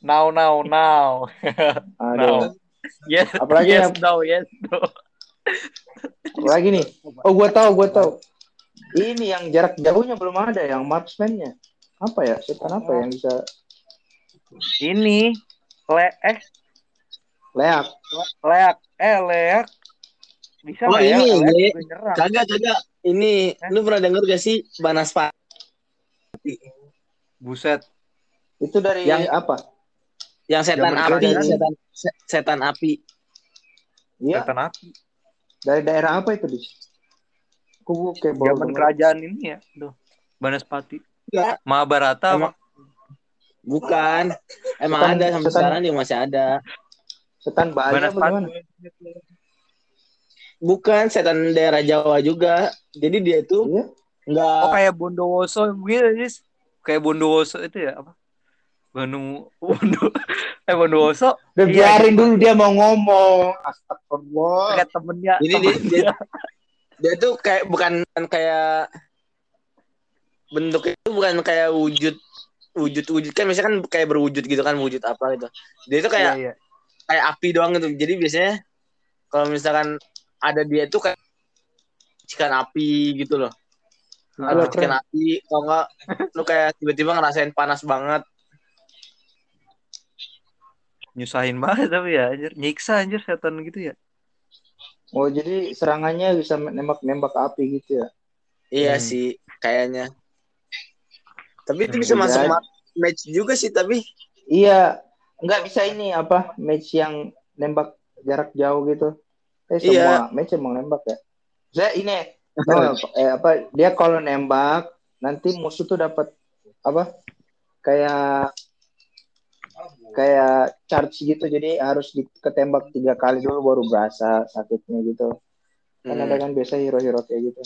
Now now now. Aduh. Yes. Apalagi yes, yang- no, yes, no. Lagi nih. Oh, gua tahu, gua tahu. Ini yang jarak jauhnya belum ada, yang marksman-nya. Apa ya? Setan apa yang bisa Ini le eh leak? leak eh leak bisa Oh, nggak ya? ini, nyerang. Kagak, kagak. Ini, lu pernah denger gak sih Banaspa? Buset. Itu dari Yang- apa? Yang setan Zaman api, setan, se- setan api. Iya, Setan api. dari daerah apa itu, Dis? Kayak baru Zaman kerajaan ini ya. Tuh. Banaspati. Enggak, Mahabharata Emang- apa? bukan. Emang Setan- ada sampai setan- sekarang dia masih ada. Setan Bali apa gimana? Bukan setan daerah Jawa juga. Jadi dia itu Iya. enggak Oh kayak Bondowoso gitu Nis. Kayak Bondowoso itu ya apa? Banu Bondo eh Bondowoso Udah Iya, biarin dulu dia mau ngomong. Astagfirullah. kayak temennya Jadi dia, temennya. dia, dia tuh kayak bukan kayak bentuknya itu bukan kayak wujud wujud wujud kan misalnya kan kayak berwujud gitu kan wujud apa gitu. Dia itu kayak Iya, iya. Kayak api doang gitu. Jadi biasanya kalau misalkan ada dia tuh kayak cikan api gitu loh. Ah, Ada cikan api, kalau enggak lu kayak tiba-tiba ngerasain panas banget. nyusahin banget tapi ya anjir. Nyiksa anjir setan gitu ya. Oh, jadi serangannya bisa nembak-nembak api gitu ya. Iya Hmm. sih, kayaknya. Tapi itu Hmm, bisa masuk ma- match juga sih, tapi Iya, nggak bisa ini apa match yang nembak jarak jauh gitu. Eh semua Iya. match emang nembak ya. Saya ini nggak, eh, apa dia kalau nembak nanti musuh tuh dapat apa kayak kayak charge gitu jadi harus diketembak tiga kali dulu baru berasa sakitnya gitu kan Hmm. ada kan biasa hero-hero kayak gitu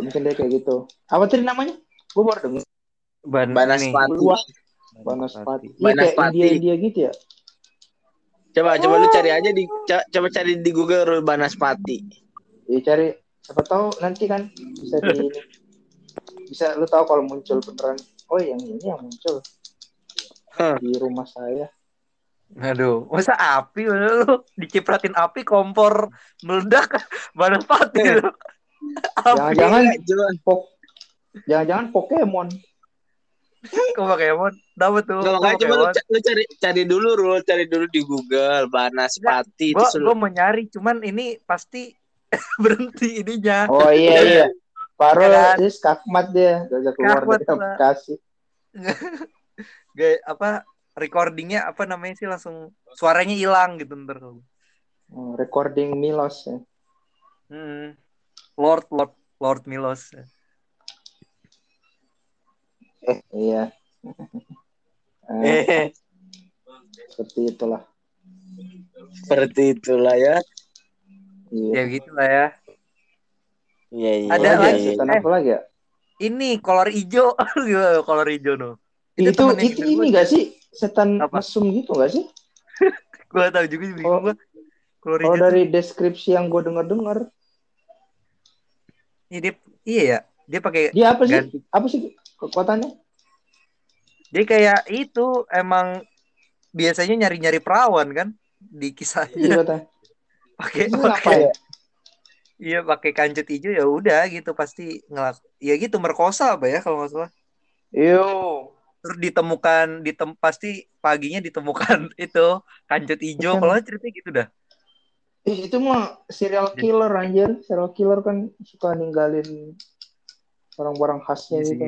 mungkin dia kayak gitu apa tadi namanya gue baru dengar Ban Banaspati. Banaspati. iya Banaspati. India India gitu ya? Coba coba lu cari aja di coba cari di Google Banaspati. ya cari. Siapa tahu nanti kan bisa di ini. bisa lu tahu kalau muncul beneran. Oh yang ini yang muncul. Hah. di rumah saya. Aduh, masa api lu? Dicipratin api kompor meledak. Banaspati lu. Jangan-jangan Coba pok jangan-jangan Pokemon kok Pokemon dapat tuh. Nggak, kok makanya coba lu, lu cari cari dulu Rul, cari dulu di Google Banaspati Gua terus lu gua mau nyari cuman ini pasti berhenti ininya. oh iya iya Paro Ya kan? ini skakmat dia gak bisa keluar dari aplikasi Gak apa recordingnya apa namanya sih langsung suaranya hilang gitu ntar. Hmm, recording Milos ya. Hmm. Lord Lord Lord Milos. Iya Eh, eh seperti itulah seperti itulah ya. iya Ya gitu lah ya. Iya iya. Ada iya, lagi. iya. setan apa lagi ya Ini kolor hijau. Gimana kolor hijau no. itu itu, itu ini gak sih setan Apa? mesum gitu gak sih Gua tahu juga Oh. gua. Kolor kalau hijau. dari deskripsi yang gue denger dengar Iya, dia, iya ya. Dia pakai dia apa sih ganti apa sih kekuatannya? Dia kayak itu emang biasanya nyari-nyari perawan kan di Iya kisahnya katanya. pakai apa ya? iya pakai kancut hijau ya udah gitu pasti ngelak ya gitu merkosa apa ya kalau nggak salah Yo. terus ditemukan ditem pasti paginya ditemukan itu kancut hijau Bukan. kalau ceritanya gitu dah Ih, itu mah serial killer anjir. Serial killer kan suka ninggalin barang-barang khasnya Iya gitu.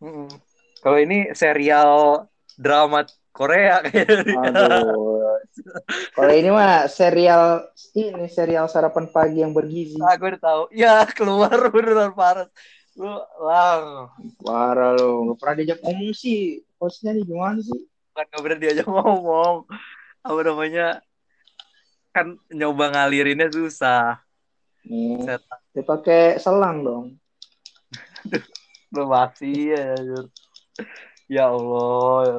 Mm-mm. Kalau ini serial drama Korea. Aduh. Kalau ini mah serial ini serial sarapan pagi yang bergizi. Ah, gue udah tahu. Ya, keluar beneran parah. Lu lang. Parah lo, nggak pernah diajak ngomong sih. Hostnya nih gimana sih? Kan gak berani diajak ngomong. Apa namanya? Kan nyoba ngalirinnya susah. Nih, Setan. dia pakai selang dong. Lu masih ya. Ya Allah. ya.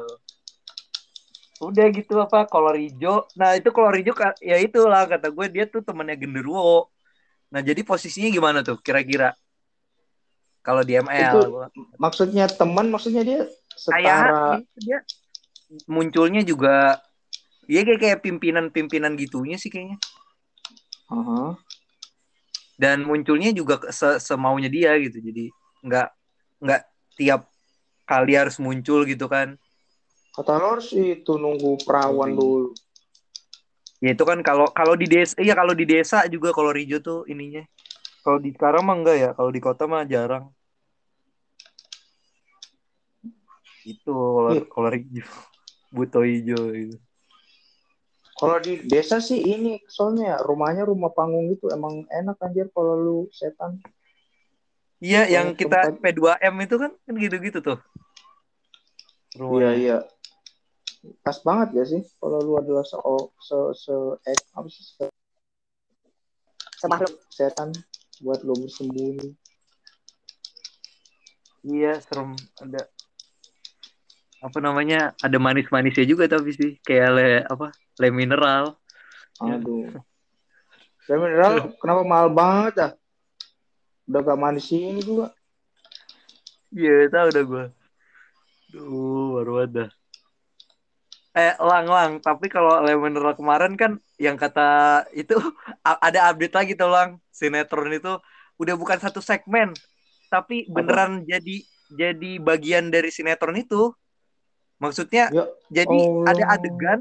Udah gitu apa kolor hijau. Nah, itu kolor hijau ya itulah kata gue dia tuh temennya genderuwo. Nah, jadi posisinya gimana tuh kira-kira? Kalau di ML. Itu Maksudnya teman, maksudnya dia setara. kayak dia munculnya juga Iya kayak kayak pimpinan-pimpinan gitunya sih kayaknya. Aha. Dan munculnya juga se semaunya dia gitu. Jadi nggak nggak tiap kali harus muncul gitu kan. Kata lo harus itu nunggu perawan dulu. Ya itu kan kalau kalau di desa iya kalau di desa juga kalau Rijo tuh ininya. Kalau di sekarang mah enggak ya, kalau di kota mah jarang. Itu kalau Iya. kalau Rijo. Buto hijau gitu. Kalau di desa sih ini soalnya ya, rumahnya rumah panggung gitu emang enak anjir kalau lu setan. Iya, yang Tempat- kita P2M itu kan kan gitu-gitu tuh. Iya iya. Pas banget ya sih kalau lu adalah se se, se eh, apa sih se, Semakhluk. setan buat lu bersembunyi. Iya, serem. Ada apa namanya? Ada manis-manisnya juga tapi sih kayak le apa? Le mineral. Aduh. Ya mineral kenapa mahal banget ah? Udah gak manis ini juga. Iya, tahu udah gua. Duh, baru ada. Eh, lang lang. Tapi kalau le mineral kemarin kan yang kata itu ada update lagi tuh lang. Sinetron itu udah bukan satu segmen, tapi beneran jadi jadi bagian dari sinetron itu. Maksudnya Ya jadi Allah. ada adegan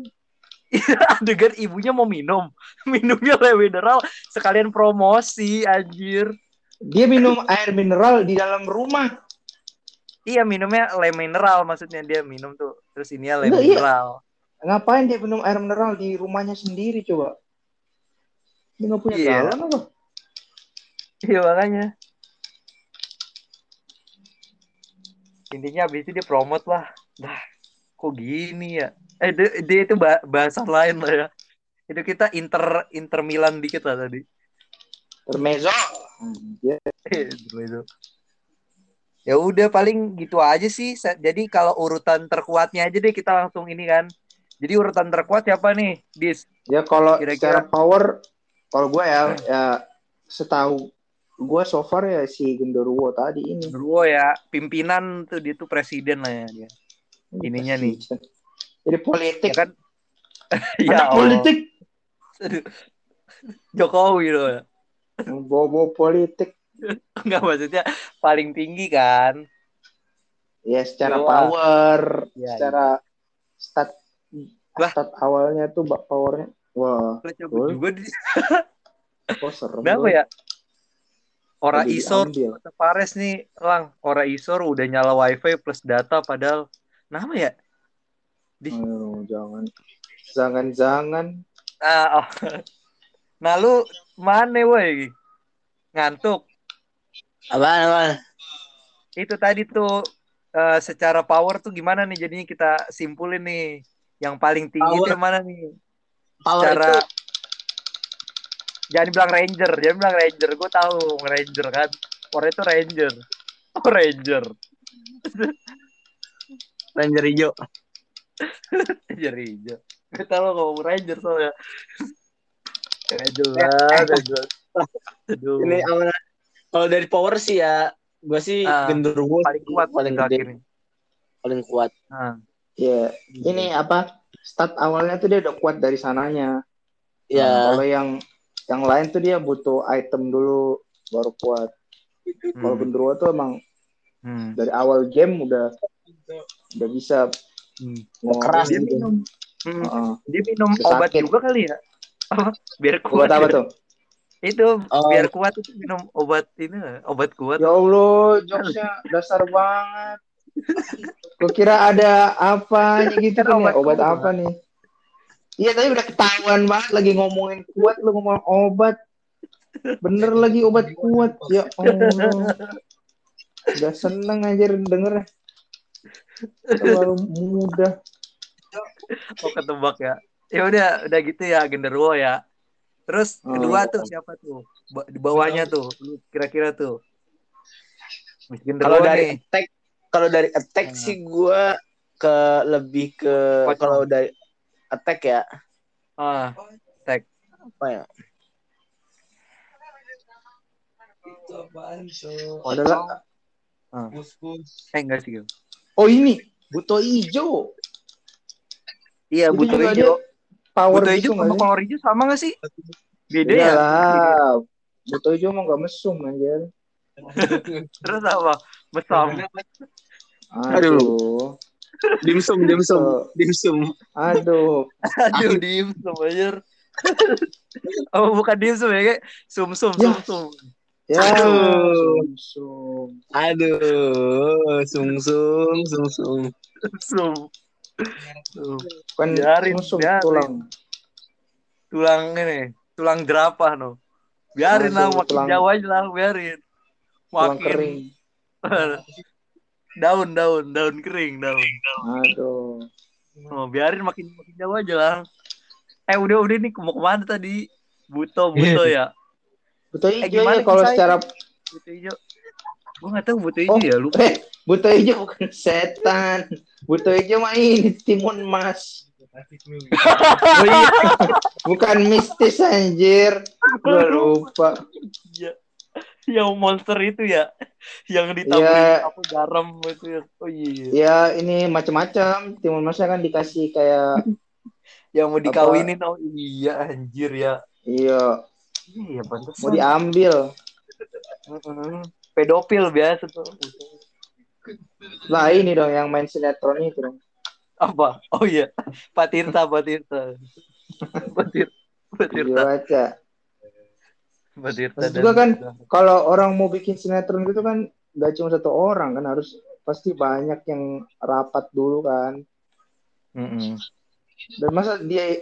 adegan ibunya mau minum minumnya le mineral sekalian promosi anjir Dia minum air mineral di dalam rumah. iya minumnya le mineral maksudnya dia minum tuh terus ini le Enggak, iya. mineral Ngapain dia minum air mineral di rumahnya sendiri coba? Dia nggak punya Iya. galon apa? iya makanya intinya abis itu dia promote lah dah kok gini ya eh dia, dia itu bah- bahasan lain lah ya itu kita inter inter Milan dikit lah tadi Termezzo. Anjir. Gitu. ya udah paling gitu aja sih jadi kalau urutan terkuatnya aja deh kita langsung ini kan jadi urutan terkuat siapa nih dis Ya kalau Kira-kira- secara power, kalau gue ya, ya setahu gue so far ya si Genderuwo tadi ini. Genderuwo ya pimpinan tuh dia tuh presiden lah ya dia Ininya nih. Jadi politik. ya kan Anak ya politik. Aduh. Jokowi loh Bobo politik. nggak maksudnya paling tinggi kan Ya secara power, Ya, secara stat Wah. stat awalnya tuh bak powernya. Wah, Boleh. juga di kok serem. Kenapa ya Ora Jadi Isor Pares nih lang Ora Isor udah nyala wifi plus data padahal Kenapa ya Di- Aduh, jangan. Jangan-jangan. Nah, oh. nah lu mana woi? Ngantuk. Apaan, apaan? Itu tadi tuh eh, secara power tuh gimana nih jadinya kita simpulin nih. Yang paling tinggi Power. yang mana nih? Power Cara itu jangan bilang ranger, jangan bilang ranger. Gue tahu ranger kan. Power itu ranger. Oh, ranger. Ranger hijau. Ranger hijau. Gue tahu lo ngomong ranger soalnya. Lah, ranger. Aduh. Ini aman. Kalau dari power sih ya Gua sih Ah, genderuwo paling kuat paling gede, akhirnya. paling kuat. Nah, Iya. Ini apa? Start awalnya tuh dia udah kuat dari sananya. Ya, Nah, kalau yang yang lain tuh dia butuh item dulu baru kuat. Kalau hmm, genderuwo tuh emang hmm, dari awal game udah udah bisa hmm. mau keras Dia gitu. minum, hmm, Heeh. dia minum obat juga kali ya? Apa? Biar kuat. apa tuh? Itu Oh. biar kuat itu minum obat ini, obat kuat. Ya Allah, jokesnya dasar banget. Gue kira ada apa gitu Kan ya, obat obat kuat. apa nih? Iya tapi udah ketahuan banget lagi ngomongin kuat lu ngomong obat. Bener lagi obat kuat. Ya Allah. Udah seneng anjir denger. Terlalu mudah. Oh ketebak ya. Ya udah, udah gitu ya genderuwo ya. Terus kedua tuh siapa tuh? Ba- di bawahnya tuh, kira-kira tuh. Kalau dari nih. attack, kalau dari attack Nah. sih gua ke lebih ke kalau dari attack ya Ah, apa ya? Adalah eh enggak sih. Oh ini buto ijo. Iya, Itu butuh juga hijau. Power Butuh gitu hijau nggak sama sih? kolor hijau sama gak sih? Beda ya? lah. Buto ijo emang gak mesum anjir. Terus apa? Besam. Aduh. Dimsum, dimsum, dimsum. Aduh. Aduh, dimsum anjir. oh, bukan dimsum ya, kayak sum-sum, Ya. sum-sum. Ya. Aduh. Sum-sum. Aduh, sung sung. Sum. Kan Biarin, biarin. tulang. Tulang ini, tulang jerapah no. Biarin lah, makin tulang- jauh aja lah, biarin. Makin kering. daun, daun, daun kering, daun. Aduh. Oh, biarin makin makin jauh aja lah. Eh udah udah nih mau ke mana tadi? Buto buto ya. Buto Eh, ijo gimana ya kalau secara Buto hijau. Gue nggak tahu buto hijau Oh, ya lupa. eh buto bukan setan. Buto ijo mah ini timun mas. Oh iya, Bukan mistis anjir. Gua lupa. iya. yang monster itu ya, yang ditambahin Iya. apa garam itu ya. Oh iya, Ya ini macam-macam. Timun masnya kan dikasih kayak yang mau Apa? dikawinin oh iya anjir ya. iya Iya pantesan. mau diambil. Pedofil biasa tuh. Lah ini dong yang main sinetron itu dong. Apa? Oh iya, Pak Tirta, Pak Tirta. Pak Tirta, Pak Tirta, aja. Pak Tirta. Dan- gua kan kalau orang mau bikin sinetron gitu kan gak cuma satu orang kan harus pasti banyak yang rapat dulu kan. Mm-mm. Dan masa dia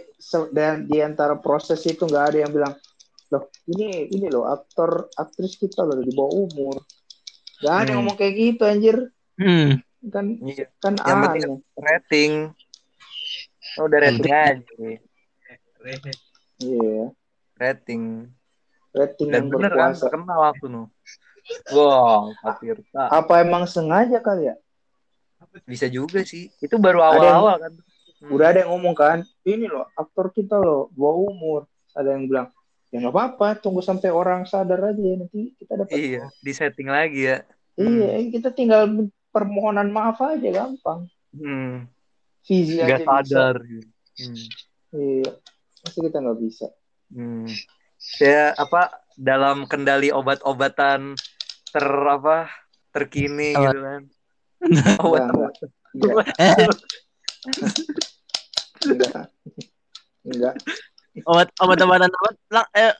dan di antara proses itu nggak ada yang bilang, loh ini ini loh aktor aktris kita loh di bawah umur. Gak ada yang Hmm. ngomong kayak gitu anjir. Hmm. Kan Iya. kan Yang penting aneh. rating. Oh, udah rating aja. Iya. Rating. Rating Dan yang bener kan, terkenal aku nu. Wow, Tirta. Apa emang sengaja kali ya? Bisa juga sih. Itu baru awal-awal kan. Hmm. Udah ada yang ngomong kan, ini loh aktor kita loh bawah umur. Ada yang bilang, ya nggak apa-apa, tunggu sampai orang sadar aja nanti kita dapat. Iya, di setting lagi ya. Iya, kita tinggal permohonan maaf aja gampang. Hmm. Visi Gak aja sadar. Hmm. bisa. Iya, masa kita nggak bisa. Hmm. Ya apa dalam kendali obat-obatan ter apa terkini Apa? gitu kan. Obat-obatan. enggak, enggak, enggak. Obat obat-obatan obat lang eh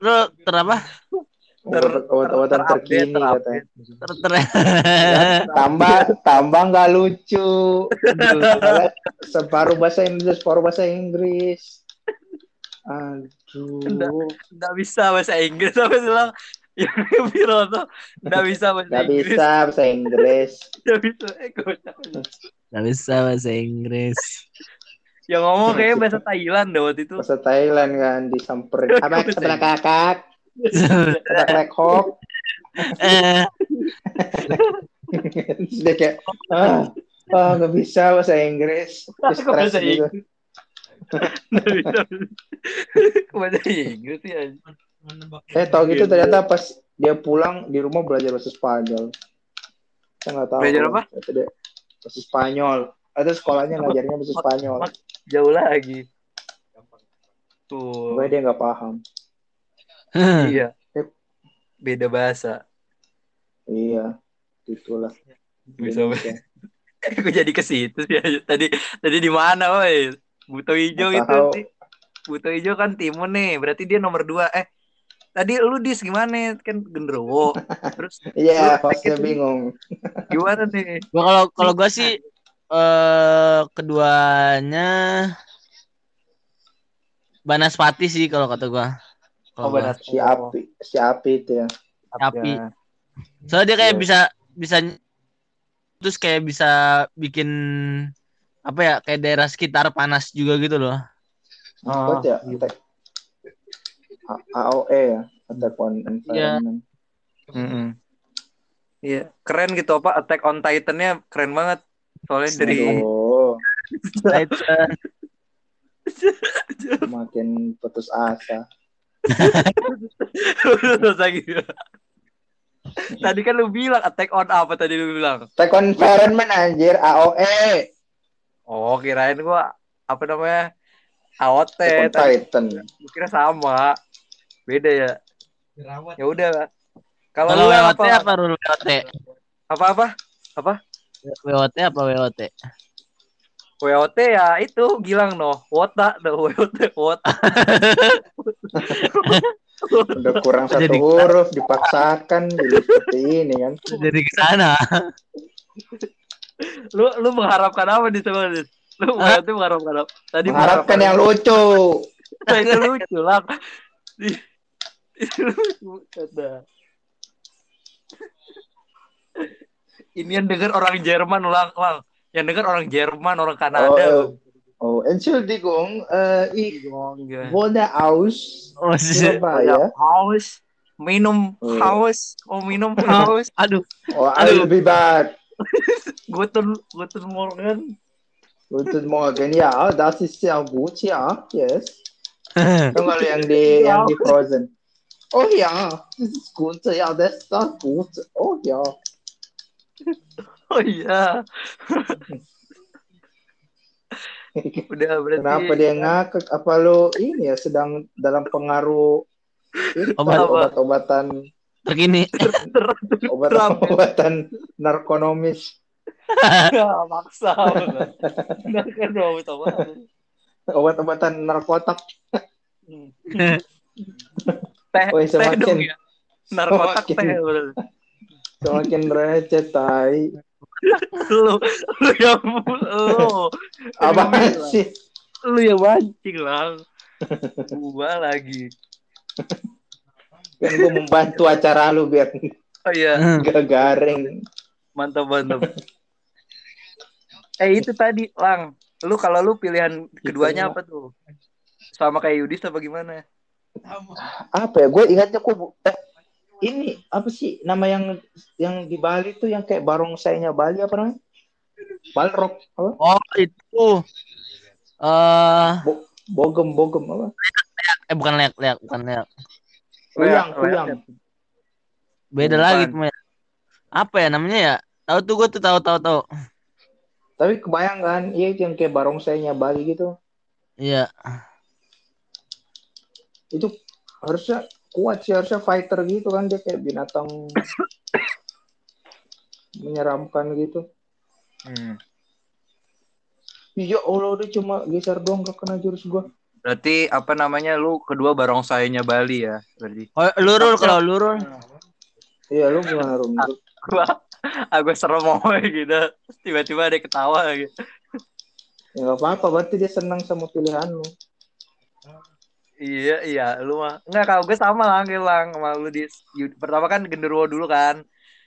lu ter apa? Ter- Obat-obatan terkini katanya. Ter, ter tambah tambah nggak lucu. Separuh bahasa Inggris separuh bahasa Inggris. Aduh. Nggak bisa bahasa Inggris apa bilang yang viral tuh. Nggak bisa bahasa nggak Inggris. bisa bahasa Inggris. Nggak bisa eh, bisa bahasa Inggris. Yang ngomong kayak bahasa Thailand deh waktu itu. Bahasa Thailand kan disamperin. Apa sebelah kakak sebelah Terus dia kayak ah ah nggak bisa bahasa Inggris. Stres gitu. Bisa bahasa Inggris anjing? eh tau gitu ternyata pas dia pulang di rumah belajar bahasa Spanyol. Saya nggak tahu. Belajar apa? Bahasa Spanyol. Ada sekolahnya ngajarnya bahasa Spanyol. Jauh lagi. Tuh. Gue dia nggak paham. Iya. Beda bahasa. Iya, itulah. Bisa Gue jadi ke situ sih. Tadi tadi di mana, woi? Buto hijau itu sih. Buto hijau kan timun nih. Berarti dia nomor dua. Eh, tadi lu dis gimana? Kan genderuwo. Terus Iya, Lu hostnya sakit. bingung. gimana nih? Gua kalau kalau gua sih eh keduanya Banaspati sih kalau kata gua. Kalau Oh, gua. Banas. Si Api, si Api itu ya. Api. Ya. Soalnya dia kayak Iya. bisa bisa terus kayak bisa bikin apa ya kayak daerah sekitar panas juga gitu loh. Oh, ya? iya. Attack. AOE ya, Attack on Environment. Mm-mm. Iya, keren gitu apa Attack on Titan-nya keren banget. Soalnya dari Aduh, Titan. makin putus asa. Lagi. Tadi kan lu bilang Attack on apa tadi lu bilang? Attack on Environment anjir, AOE. Oh, kirain gua apa namanya? AOT. Attack on Titan. gua kira sama. Beda ya. Ya udah. Kalau Kalau lu WOT apa? apa WOT? Apa apa? Apa? WOT apa WOT? WOT ya itu Gilang no. Wota, no WOT, Wota. Udah kurang satu Jadi- huruf, dipaksakan jadi seperti ini kan. Jadi ke sana. Lu lu mengharapkan apa di sana? Lu WOT mengharapkan apa? Tadi Mengharapkan yang lucu. Nah, itu lucu lah. Itu lucu. Kata. Ini yang denger orang Jerman ulang ulang. Yang denger orang Jerman, orang Oh, Kanada. eh, oh, Entschuldigung, äh, ich Iya. wohne aus Oh. Surabaya. Haus, minum Oh. haus, oh minum haus. Aduh, Oh, I'll be back. Guten, guten Morgen. Guten Morgen. Ja, das ist sehr gut, ja, yes. Tunggu yang di yang di Frozen. Oh ja, das ist gut, ja, das ist gut. Oh ja. Oh iya. Udah berarti. Kenapa dia ngakak? Apa lu ini ya sedang dalam pengaruh obat-obatan terkini. obat-obatan narkonomis Ya, maksa. Obat-obatan narkotik Teh, Woi, teh semakin- dong ya. Narkotak semakin- teh. Semakin receh tai Lu, lu yang lu. apa sih Lu yang mancing lah. Gua lagi. kan gue membantu acara lu biar Oh iya, gak garing mantap mantap. eh itu tadi, Lang. Lu kalau lu pilihan keduanya apa tuh? Sama kayak Yudis apa gimana? apa ya gue ingatnya kok eh, ini apa sih nama yang yang di Bali tuh yang kayak barongsainya Bali apa namanya Balrog apa Oh, itu. Eh, bogem bogem apa eh bukan leak, leak, bukan leak. kuyang Leak, kuyang Beda Bukan. lagi temen. Apa ya namanya ya? Tahu tuh gue tuh tahu tahu tahu. tapi kebayang kan iya itu yang kayak barongsainya Bali gitu Iya. itu harusnya kuat sih harusnya fighter gitu kan dia kayak binatang menyeramkan gitu Hmm. iya Allah udah cuma geser doang gak kena jurus gua Berarti apa namanya lu kedua barongsainya Bali ya? Berarti. Oh, lurul kalau lurul. iya lu gimana Rum Gua aku serem mau gitu. Terus Tiba-tiba ada ketawa gitu. ya nggak apa-apa berarti dia senang sama pilihan lu Iya, iya, lu mah. Enggak, kalau gue sama lah, Gilang. Sama lu di pertama kan genderuwo dulu kan.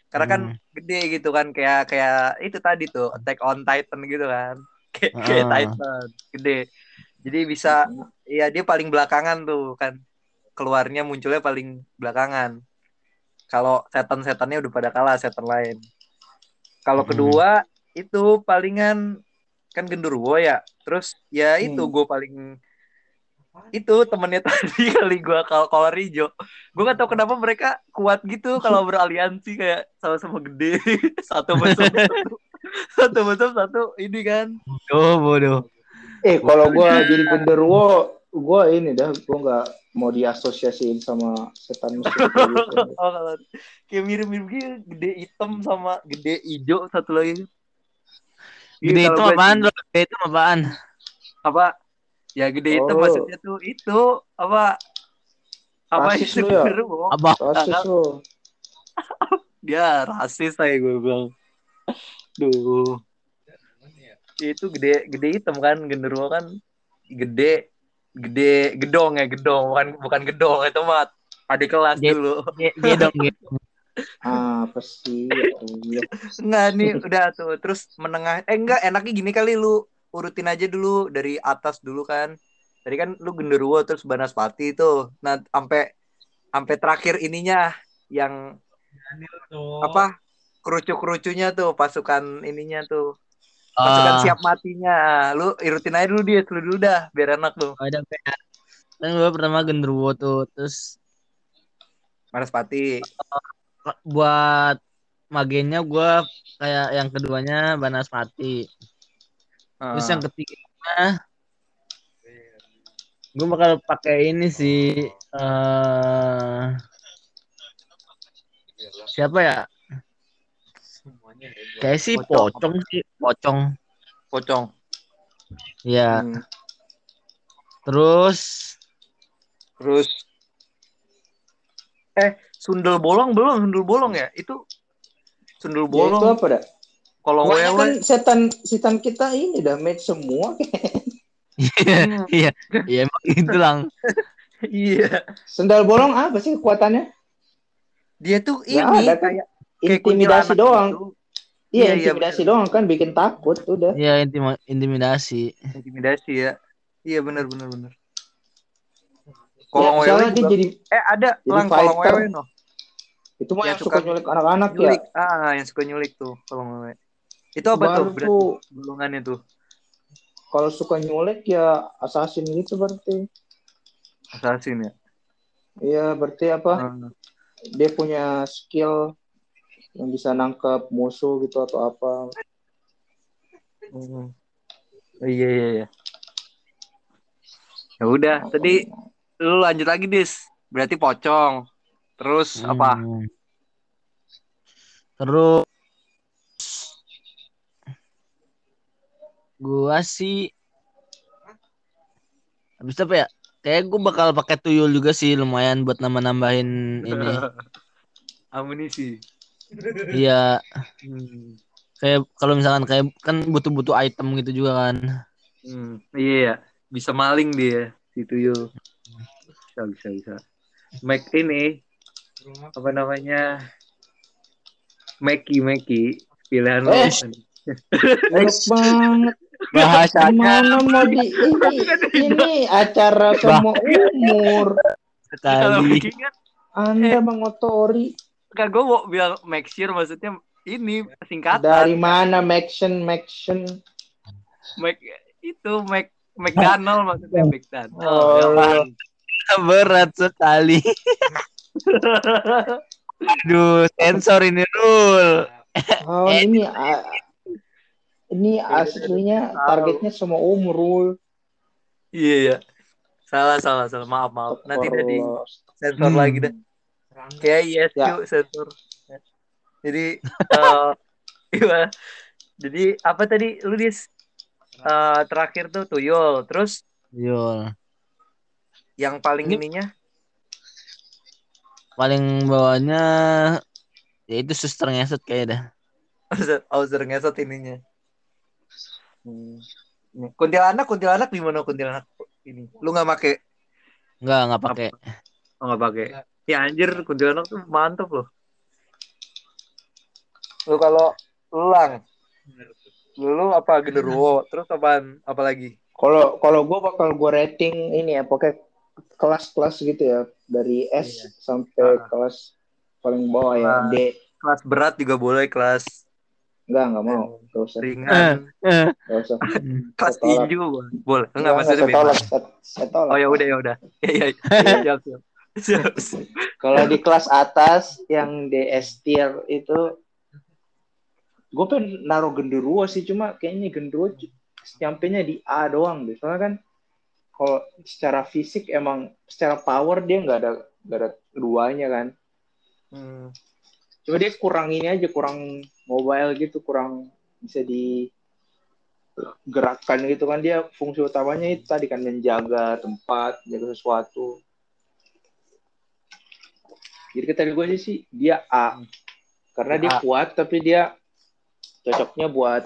Karena kan Hmm. gede gitu kan kayak kayak itu tadi tuh Attack on Titan gitu kan. Kayak, kayak Ah. Titan, gede. Jadi bisa iya dia paling belakangan tuh kan. Keluarnya munculnya paling belakangan. Kalau setan-setannya udah pada kalah setan lain. Kalau Hmm. kedua itu palingan kan genderuwo ya. Terus ya itu Hmm. gue paling itu temennya tadi kali gue kalau kolor hijau gue gak tau kenapa mereka kuat gitu kalau beraliansi kayak sama-sama gede satu mesum satu satu mesum satu ini kan Oh, bodoh. Eh kalau gue jadi genderuwo, gue ini dah gue nggak mau diasosiasiin sama setan mesum kayak gitu. oh, kalau kayak mirip-mirip gitu gede hitam sama gede hijau satu lagi Gede Iya, itu kalau gua apaan? Gede itu apaan? apa ya gede Oh. maksudnya tuh itu apa apa Rasis itu ya? Apa? Rasis lo. dia rasis saya gue bilang duh itu gede gede hitam kan genderuwo kan gede gede gedong ya gedong bukan bukan gedong itu mah adik kelas Gede. dulu Ge- Gedong gitu. Ah, apa sih? Enggak nih udah tuh terus menengah eh enggak enaknya gini kali lu urutin aja dulu dari atas dulu kan. Tadi kan lu genderuwo terus banaspati tuh nah sampai sampai terakhir ininya yang apa kerucu-kerucunya tuh pasukan ininya tuh. Pasukan Ah, siap matinya. Lu irutin aja dulu dia dulu dulu dah biar enak tuh. Ada kayak kan gue pertama genderuwo tuh, terus Banaspati. Buat magennya gue kayak yang keduanya Banaspati. Terus Ah. yang ketiganya gue bakal pakai ini sih eh siapa ya? Kayak sih Pocong. pocong sih, pocong. pocong Ya, Hmm. terus terus eh sundel bolong belum sundel bolong ya itu sundel Ya, itu bolong apa dah? Kalau wewe kan setan setan kita ini dah match semua. iya, iya emang gitu lang. iya Sendal bolong apa sih kekuatannya? dia tuh Ya ini ada kan. kayak Intimidasi doang. gitu. Iya, Iya, iya, intimidasi doang kan bikin takut udah. Iya intima- intimidasi. intimidasi ya iya benar benar benar Ya, kolong wewe misalnya dia juga- jadi eh ada jadi lang kolong fighter. wewe no itu mah Ya, yang suka suka nyulik anak-anak ya. nyulik ah yang suka nyulik tuh kolong wewe itu apa tuh Baru berarti tuh golongannya tuh kalau suka nyulik ya assassin gitu berarti. assassin ya Iya, berarti apa? Ah. Dia punya skill yang bisa nangkep musuh gitu atau apa. Oh, iya iya iya. Ya udah, tadi lu lanjut lagi, Dis. Berarti pocong. Terus apa? Hmm. Terus gua sih habis apa ya? Kayak gua bakal pakai tuyul juga sih lumayan buat nambah-nambahin ini. Amunisi. Iya, Hmm. kayak kalau misalkan kayak kan butuh-butuh item gitu juga kan. Hmm. Iya, ya. bisa maling dia si tuyul. Bisa bisa bisa. Make ini apa namanya? Meki Meki pilihan. Eh. Enak banget. Bahasanya Gimana mau di ini, ini acara semua umur. Kan Anda mengotori Kak gue mau bilang make sure maksudnya ini singkatan. dari mana Maction Maction? Mac itu Mac McDonald maksudnya McDonald. Oh. Ya, Bang. Berat sekali. Aduh, sensor ini Rul. Oh ini ah, ini aslinya targetnya semua umur. Iya ya. Salah salah salah maaf maaf. Nanti udah di sensor Hmm. lagi dah. Kayak yes Ya. cu, sensor. Jadi eh gimana? Jadi apa tadi lu dis Eh, terakhir tuh tuyul. Terus Yul. yang paling Ini- ininya Paling bawahnya ya itu suster ngesot kayak dah. Auser ngesot ininya. Hmm. Kuntilanak kuntilanak di mana kuntilanak ini? Lu nggak make Enggak, enggak pakai. Oh nggak pakai. Ya anjir kuntilanak tuh mantep loh. Lu kalau lang, lu apa genderuwo, terus apaan? Apa lagi? Kalau kalau gue bakal gue rating ini ya, pokoknya kelas-kelas gitu ya dari S sampai Ah. kelas paling bawah ya Ah. D. Kelas berat juga boleh, kelas Enggak, enggak mau. Enggak usah. ringan Eh, Enggak usah. kelas tinju boleh boleh enggak Enggak, maksudnya saya tolak. bebas Saya, tolak. oh ya udah ya udah ya ya siap. Kalau di kelas atas yang di S tier itu gue pengen naruh genderuwo sih cuma kayaknya genderuwo nyampenya di A doang deh. Soalnya kan kalau secara fisik emang secara power dia nggak ada nggak ada keduanya kan. Hmm. Cuma dia kurang ini aja kurang mobile gitu kurang bisa di gerakan gitu kan dia fungsi utamanya itu tadi kan menjaga tempat menjaga sesuatu jadi kata gue sih dia A karena dia A. kuat tapi dia cocoknya buat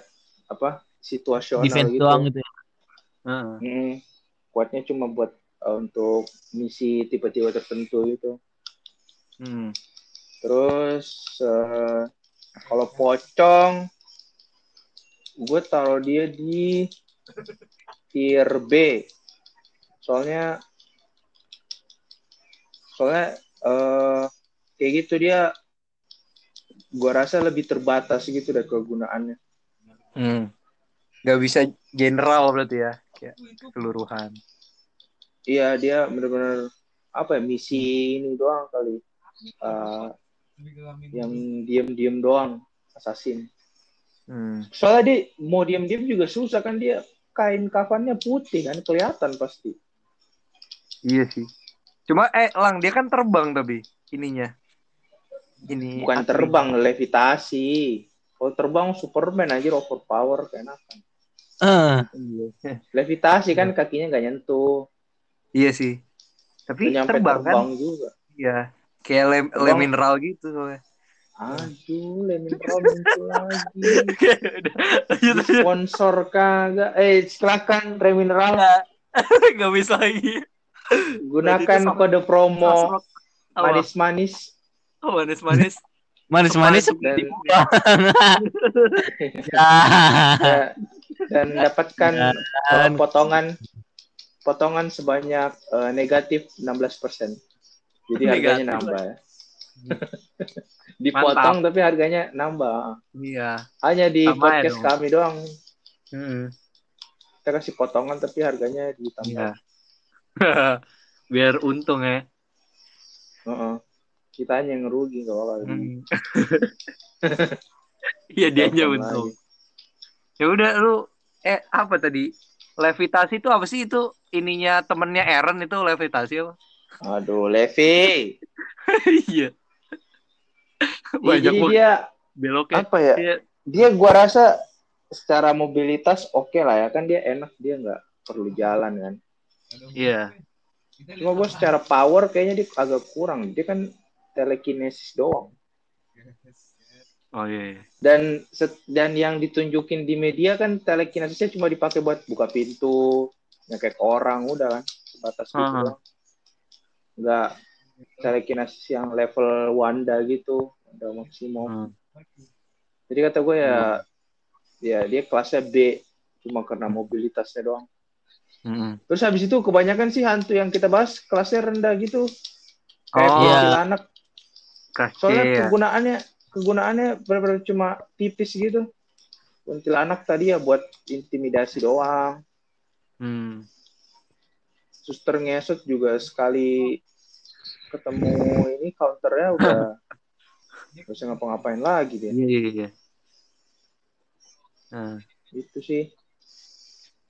apa situasional defense gitu doang gitu ya. Heeh. Mm, kuatnya cuma buat uh, untuk misi tipe-tipe tertentu gitu Hmm. Terus eh, kalau pocong, gue taruh dia di tier B. Soalnya, soalnya eh, kayak gitu dia, gue rasa lebih terbatas gitu dari kegunaannya. Hmm. Gak bisa general berarti ya kayak keseluruhan Iya dia benar-benar apa ya misi ini doang kali. Eh, yang diem-diem doang, assassin. hmm. Soalnya dia mau diam-diam juga susah kan dia kain kafannya putih kan kelihatan pasti. iya sih cuma eh lang dia kan terbang tapi ininya ini Bukan terbang, levitasi. Kalau terbang Superman aja overpower. Eh, Iya. Levitasi kan kakinya nggak nyentuh. iya sih tapi nyampe terbang, terbang, kan juga. iya kayak lem, lem Terbang. mineral gitu soalnya Aduh, Lemineral muncul lagi. Sponsor kagak. Eh, silakan Remineral. nggak bisa lagi Gunakan sama- kode promo manis-manis Oh, manis-manis manis-manis seperti Dan- buah. Dan dapatkan Dan- potongan potongan sebanyak uh, negatif 16%. Jadi harganya Negatif. nambah ya. Dipotong tapi harganya nambah. iya Hanya di Sama ya podcast dong. kami doang. Mm-mm. Kita kasih potongan tapi harganya ditambah. iya biar untung ya Heeh. Kita hanya yang ngerugi gak apa-apa. Hmm. Iya dia aja untung. Ya udah lu eh apa tadi? Levitasi itu apa sih itu ininya temennya Aaron itu levitasi apa? Aduh, Levi. Iya. Banyak jadi dia beloknya. apa ya? Iya. Dia gua rasa secara mobilitas oke lah ya kan dia enak dia nggak perlu jalan kan. Iya. Cuma gue secara power kayaknya dia agak kurang. Dia kan telekinesis doang. Oh iya. iya. Dan dan yang ditunjukin di media kan telekinesisnya cuma dipakai buat buka pintu, nyekek orang udah kan sebatas gitu Aha. doang. Nggak telekinesis yang level Wanda gitu, udah maksimum. Hmm. Jadi kata gue ya, ya dia kelasnya B cuma karena mobilitasnya doang. Mm-mm. Terus habis itu kebanyakan sih hantu yang kita bahas kelasnya rendah gitu. Kayak Oh, iya. kuntilanak. Soalnya Kasih ya. kegunaannya kegunaannya benar-benar cuma tipis gitu. Kuntilanak tadi ya buat intimidasi doang. Hmm. Suster ngesot juga sekali ketemu ini counternya udah nggak bisa ngapa-ngapain lagi dia. Iya iya iya. Nah, Itu sih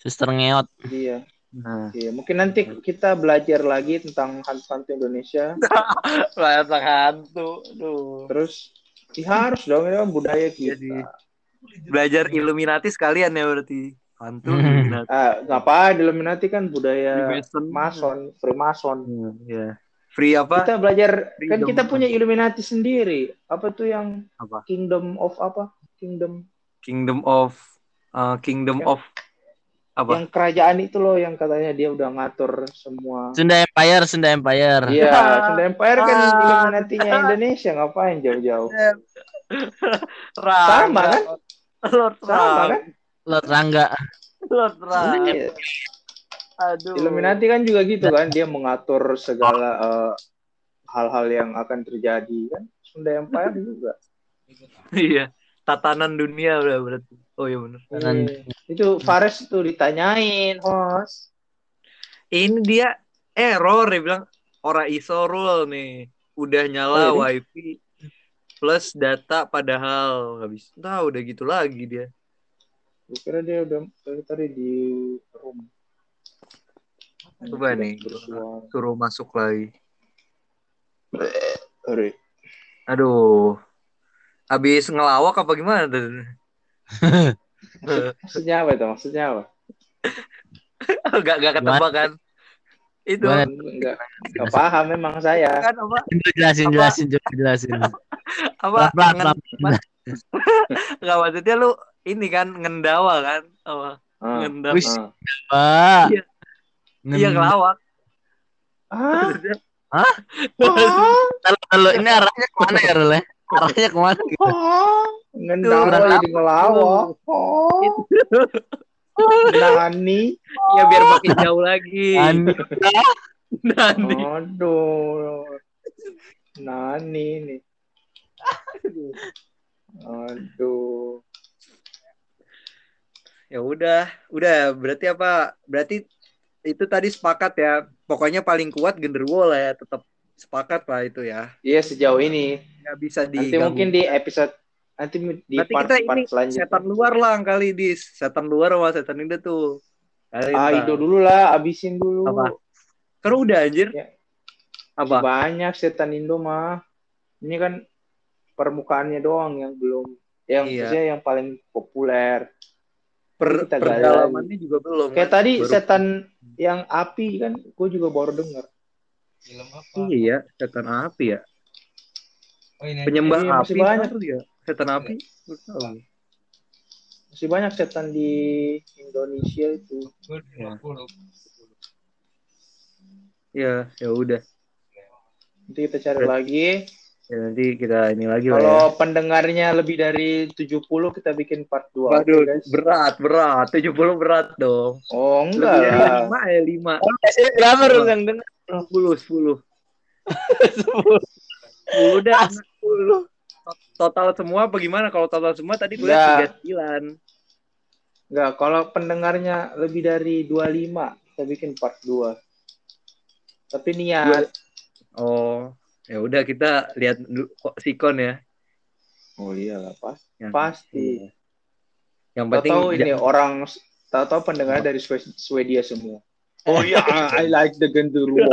Suster ngeot. dia. nah. Iya, mungkin nanti kita belajar lagi tentang hantu-hantu Indonesia. Layar hantu. Aduh. Terus ya harus dong ini kan budaya kita. Jadi, Belajar Illuminati sekalian ya berarti. Hantu Hmm. Illuminati. Ah, ngapain Illuminati kan budaya Freemason. Mason, Freemason. Hmm, Iya. Free apa? Kita belajar kan Freedom. kita punya Illuminati sendiri. Apa tuh yang Apa? Kingdom of apa? Kingdom Kingdom of uh, Kingdom Ya. of apa? yang kerajaan itu loh yang katanya dia udah ngatur semua. Sunda Empire, Sunda Empire. Iya, Sunda Empire kan Ah. Illuminati-nya Indonesia ngapain jauh-jauh? Sama kan? Lord Sama kan? Lord Rangga. Lord Rangga. Iya. Aduh. Illuminati kan juga gitu kan, dia mengatur segala eh, hal-hal yang akan terjadi kan. Sunda Empire juga. Iya. tatanan dunia udah berarti. Oh iya benar. Tatanan Iya. Itu Fares tuh ditanyain, host. Ini dia error dia bilang ora iso rule nih. Udah nyala Oh, wifi plus data padahal habis. Nah, udah gitu lagi dia. Gue kira dia udah tadi tadi di room. Coba nih. Bersuara. Suruh masuk lagi. Sorry. Aduh. Habis ngelawak apa gimana? Maksudnya apa itu? Maksudnya apa? gak gak ketebak kan? Itu Gimana? Enggak, enggak paham memang saya. kan apa? jelasin Apa? jelasin coba jelasin. Apa? Pelan pelan. ngen- Nggak maksudnya lu ini kan ngendawa kan? Apa? Ah, Ngendawa. Wis. ah. Pak. Iya. Iya ngelawak. Ah, Hah? Kalau kalau ini arahnya ke mana ya Rule? Arahnya ke mana gitu? ah. Ngendawa jadi ngelawak. Oh, Nani. Ya biar makin jauh lagi. Ani. Nani. Aduh. Nani nih. Aduh. Ya udah, udah berarti apa? Berarti itu tadi sepakat ya. Pokoknya paling kuat genderuwo lah ya, tetap sepakat lah itu ya. Iya sejauh ini. Nggak bisa di Nanti mungkin di episode nanti di Nanti part kita part ini selanjutnya. setan luar lah kali di setan luar sama setan Indo tuh. Kali Ah, itu dulu lah, abisin dulu. Apa? Kan udah anjir. Ya. Apa? Banyak setan Indo mah. Ini kan permukaannya doang yang belum yang Iya. yang paling populer. Per, kita perdalamannya juga belum. Kayak kan? tadi Baru- setan yang api kan gue juga baru dengar. Iya, setan api ya. Penyembah Iya, masih api banyak. baru ya. Setan api. Tahu. Masih banyak setan di Indonesia itu. Ya, ya udah. Nanti kita cari lagi. Ya nanti kita ini lagi lah ya. Kalau pendengarnya lebih dari 70 kita bikin part 2. Waduh, guys. berat, berat. 70 berat dong. Oh, Lebih enggak dari lah. 5 ya, 5. Berapa Rul yang dengar? 10, 10. 10 udah. Total semua apa gimana? Kalau total semua tadi gue lihat 39. Enggak, kalau pendengarnya lebih dari 25 kita bikin part 2. Tapi niat. Oh, ya udah kita lihat sikon ya. Oh iyalah, pas. Yang, Pasti. Iya. Yang penting Tahu ini orang tahu-tahu pendengar dari Swe- Swedia semua. Oh ya, I like the genderuwo.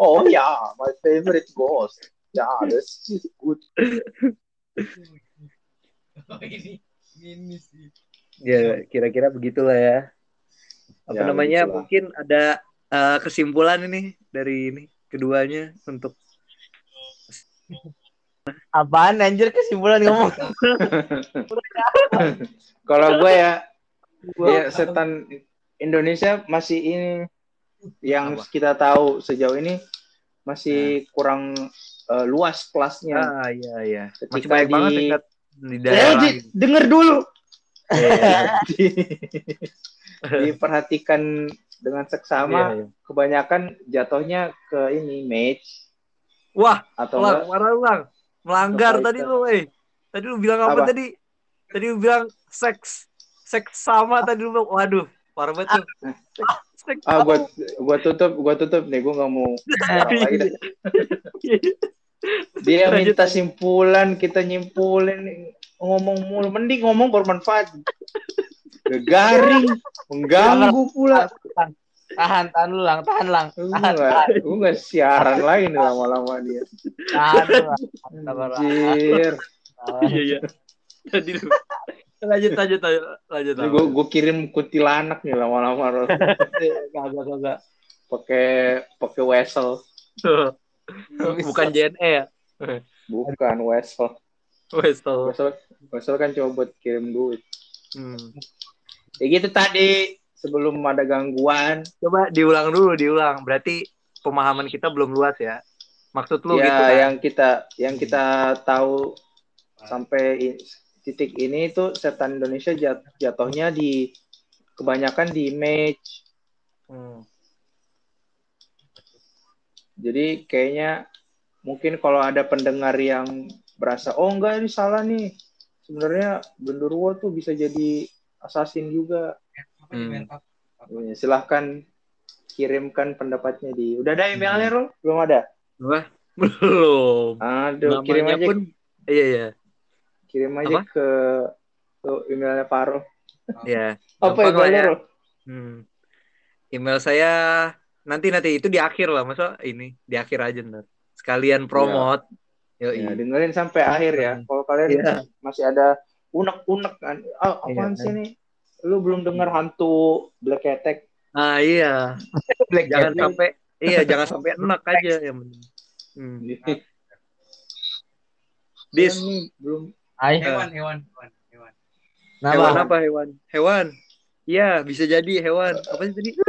Oh ya, my favorite ghost. Ya, this is good. ya kira-kira begitulah ya. Apa Ya, namanya? begitulah. Mungkin ada eh, kesimpulan ini dari ini keduanya untuk Apaan anjir kesimpulan ngomong? Kalau gue ya, ya setan Indonesia masih ini yang Apa? kita tahu sejauh ini masih kurang eh, luas kelasnya. ah iya iya. Masih Ketika banyak banget di- dekat di Eh, daerah di- lain. denger dulu. Iya, Di- diperhatikan dengan seksama, iya. kebanyakan jatuhnya ke ini match Wah, atau Lang, enggak marah lu, Lang. Melanggar tadi itu? lu, eh. Tadi lu bilang apa, Apa? tadi? Tadi lu bilang seks. Seks sama tadi lu bilang. Waduh, parah banget tuh. Seks ah sama. gua gua tutup gua tutup nih gua nggak mau lagi dia minta simpulan kita nyimpulin ngomong mulu mending ngomong bermanfaat garing mengganggu pula Tahan, tahan lu lang, tahan lang. gue Tahan, nggak gue nggak siaran lagi nih lama-lama dia tahan lu lang. Anjir Iya, iya. Tadi lu. Lanjut, lanjut, lanjut. Lanjut, gue gue kirim kuntilanak nih lama-lama Gak, gak, gak, gak. pakai pakai wesel Bukan JNE ya? bukan wesel Wes, tau. wesel wesel kan coba buat kirim duit Hmm. ya gitu tadi sebelum ada gangguan Coba diulang dulu, diulang. Berarti pemahaman kita belum luas ya. Maksud lu ya gitu kan? yang kita yang kita tahu sampai titik ini itu setan Indonesia jat- jatuhnya di kebanyakan di match Hmm. jadi kayaknya mungkin kalau ada pendengar yang berasa oh enggak ini salah nih sebenarnya genderuwo tuh bisa jadi assassin juga. Hmm. Ya, Silahkan kirimkan pendapatnya di. Udah ada emailnya Rul? Belum ada. Apa? Belum. Aduh, kirim Namanya aja, pun iya iya. kirim aja Apa? ke, ke emailnya Faro. Iya. Apa Gampang lah emailnya ya. Rul? Hmm. Email saya nanti nanti itu di akhir lah, masa ini di akhir aja ntar. Sekalian promote. Yoi. Ya, dengerin sampai akhir ya. Kalau kalian Iya. masih ada unek-unek kan, ah apaan Iya. sih nih? Lu belum denger hantu Black Attack? Ah iya. Black Jangan Attack. sampai iya jangan sampai enak aja yang penting. Hmm. Dis. Nih belum Hai. Hewan, hewan, hewan, hewan. Hewan Kenapa? apa hewan? Hewan. Iya, bisa jadi hewan. Apa sih tadi?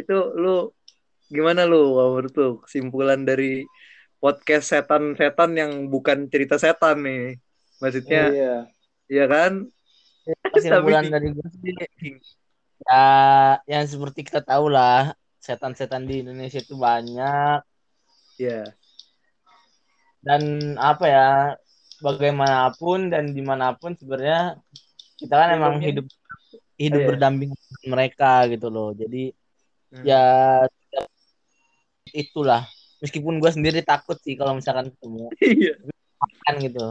itu lu gimana lu menurut lu kesimpulan dari podcast setan-setan yang bukan cerita setan nih? Maksudnya, iya. Iya kan? Kesimpulan Tapi- dari gue sih ya yang seperti kita tahu lah setan-setan di Indonesia itu banyak Iya. dan apa ya bagaimanapun dan di mana pun sebenarnya kita kan emang hidup hidup Iya. berdampingan mereka gitu loh jadi Hmm. ya itulah meskipun gue sendiri takut sih kalau misalkan ketemu Iya. kan gitu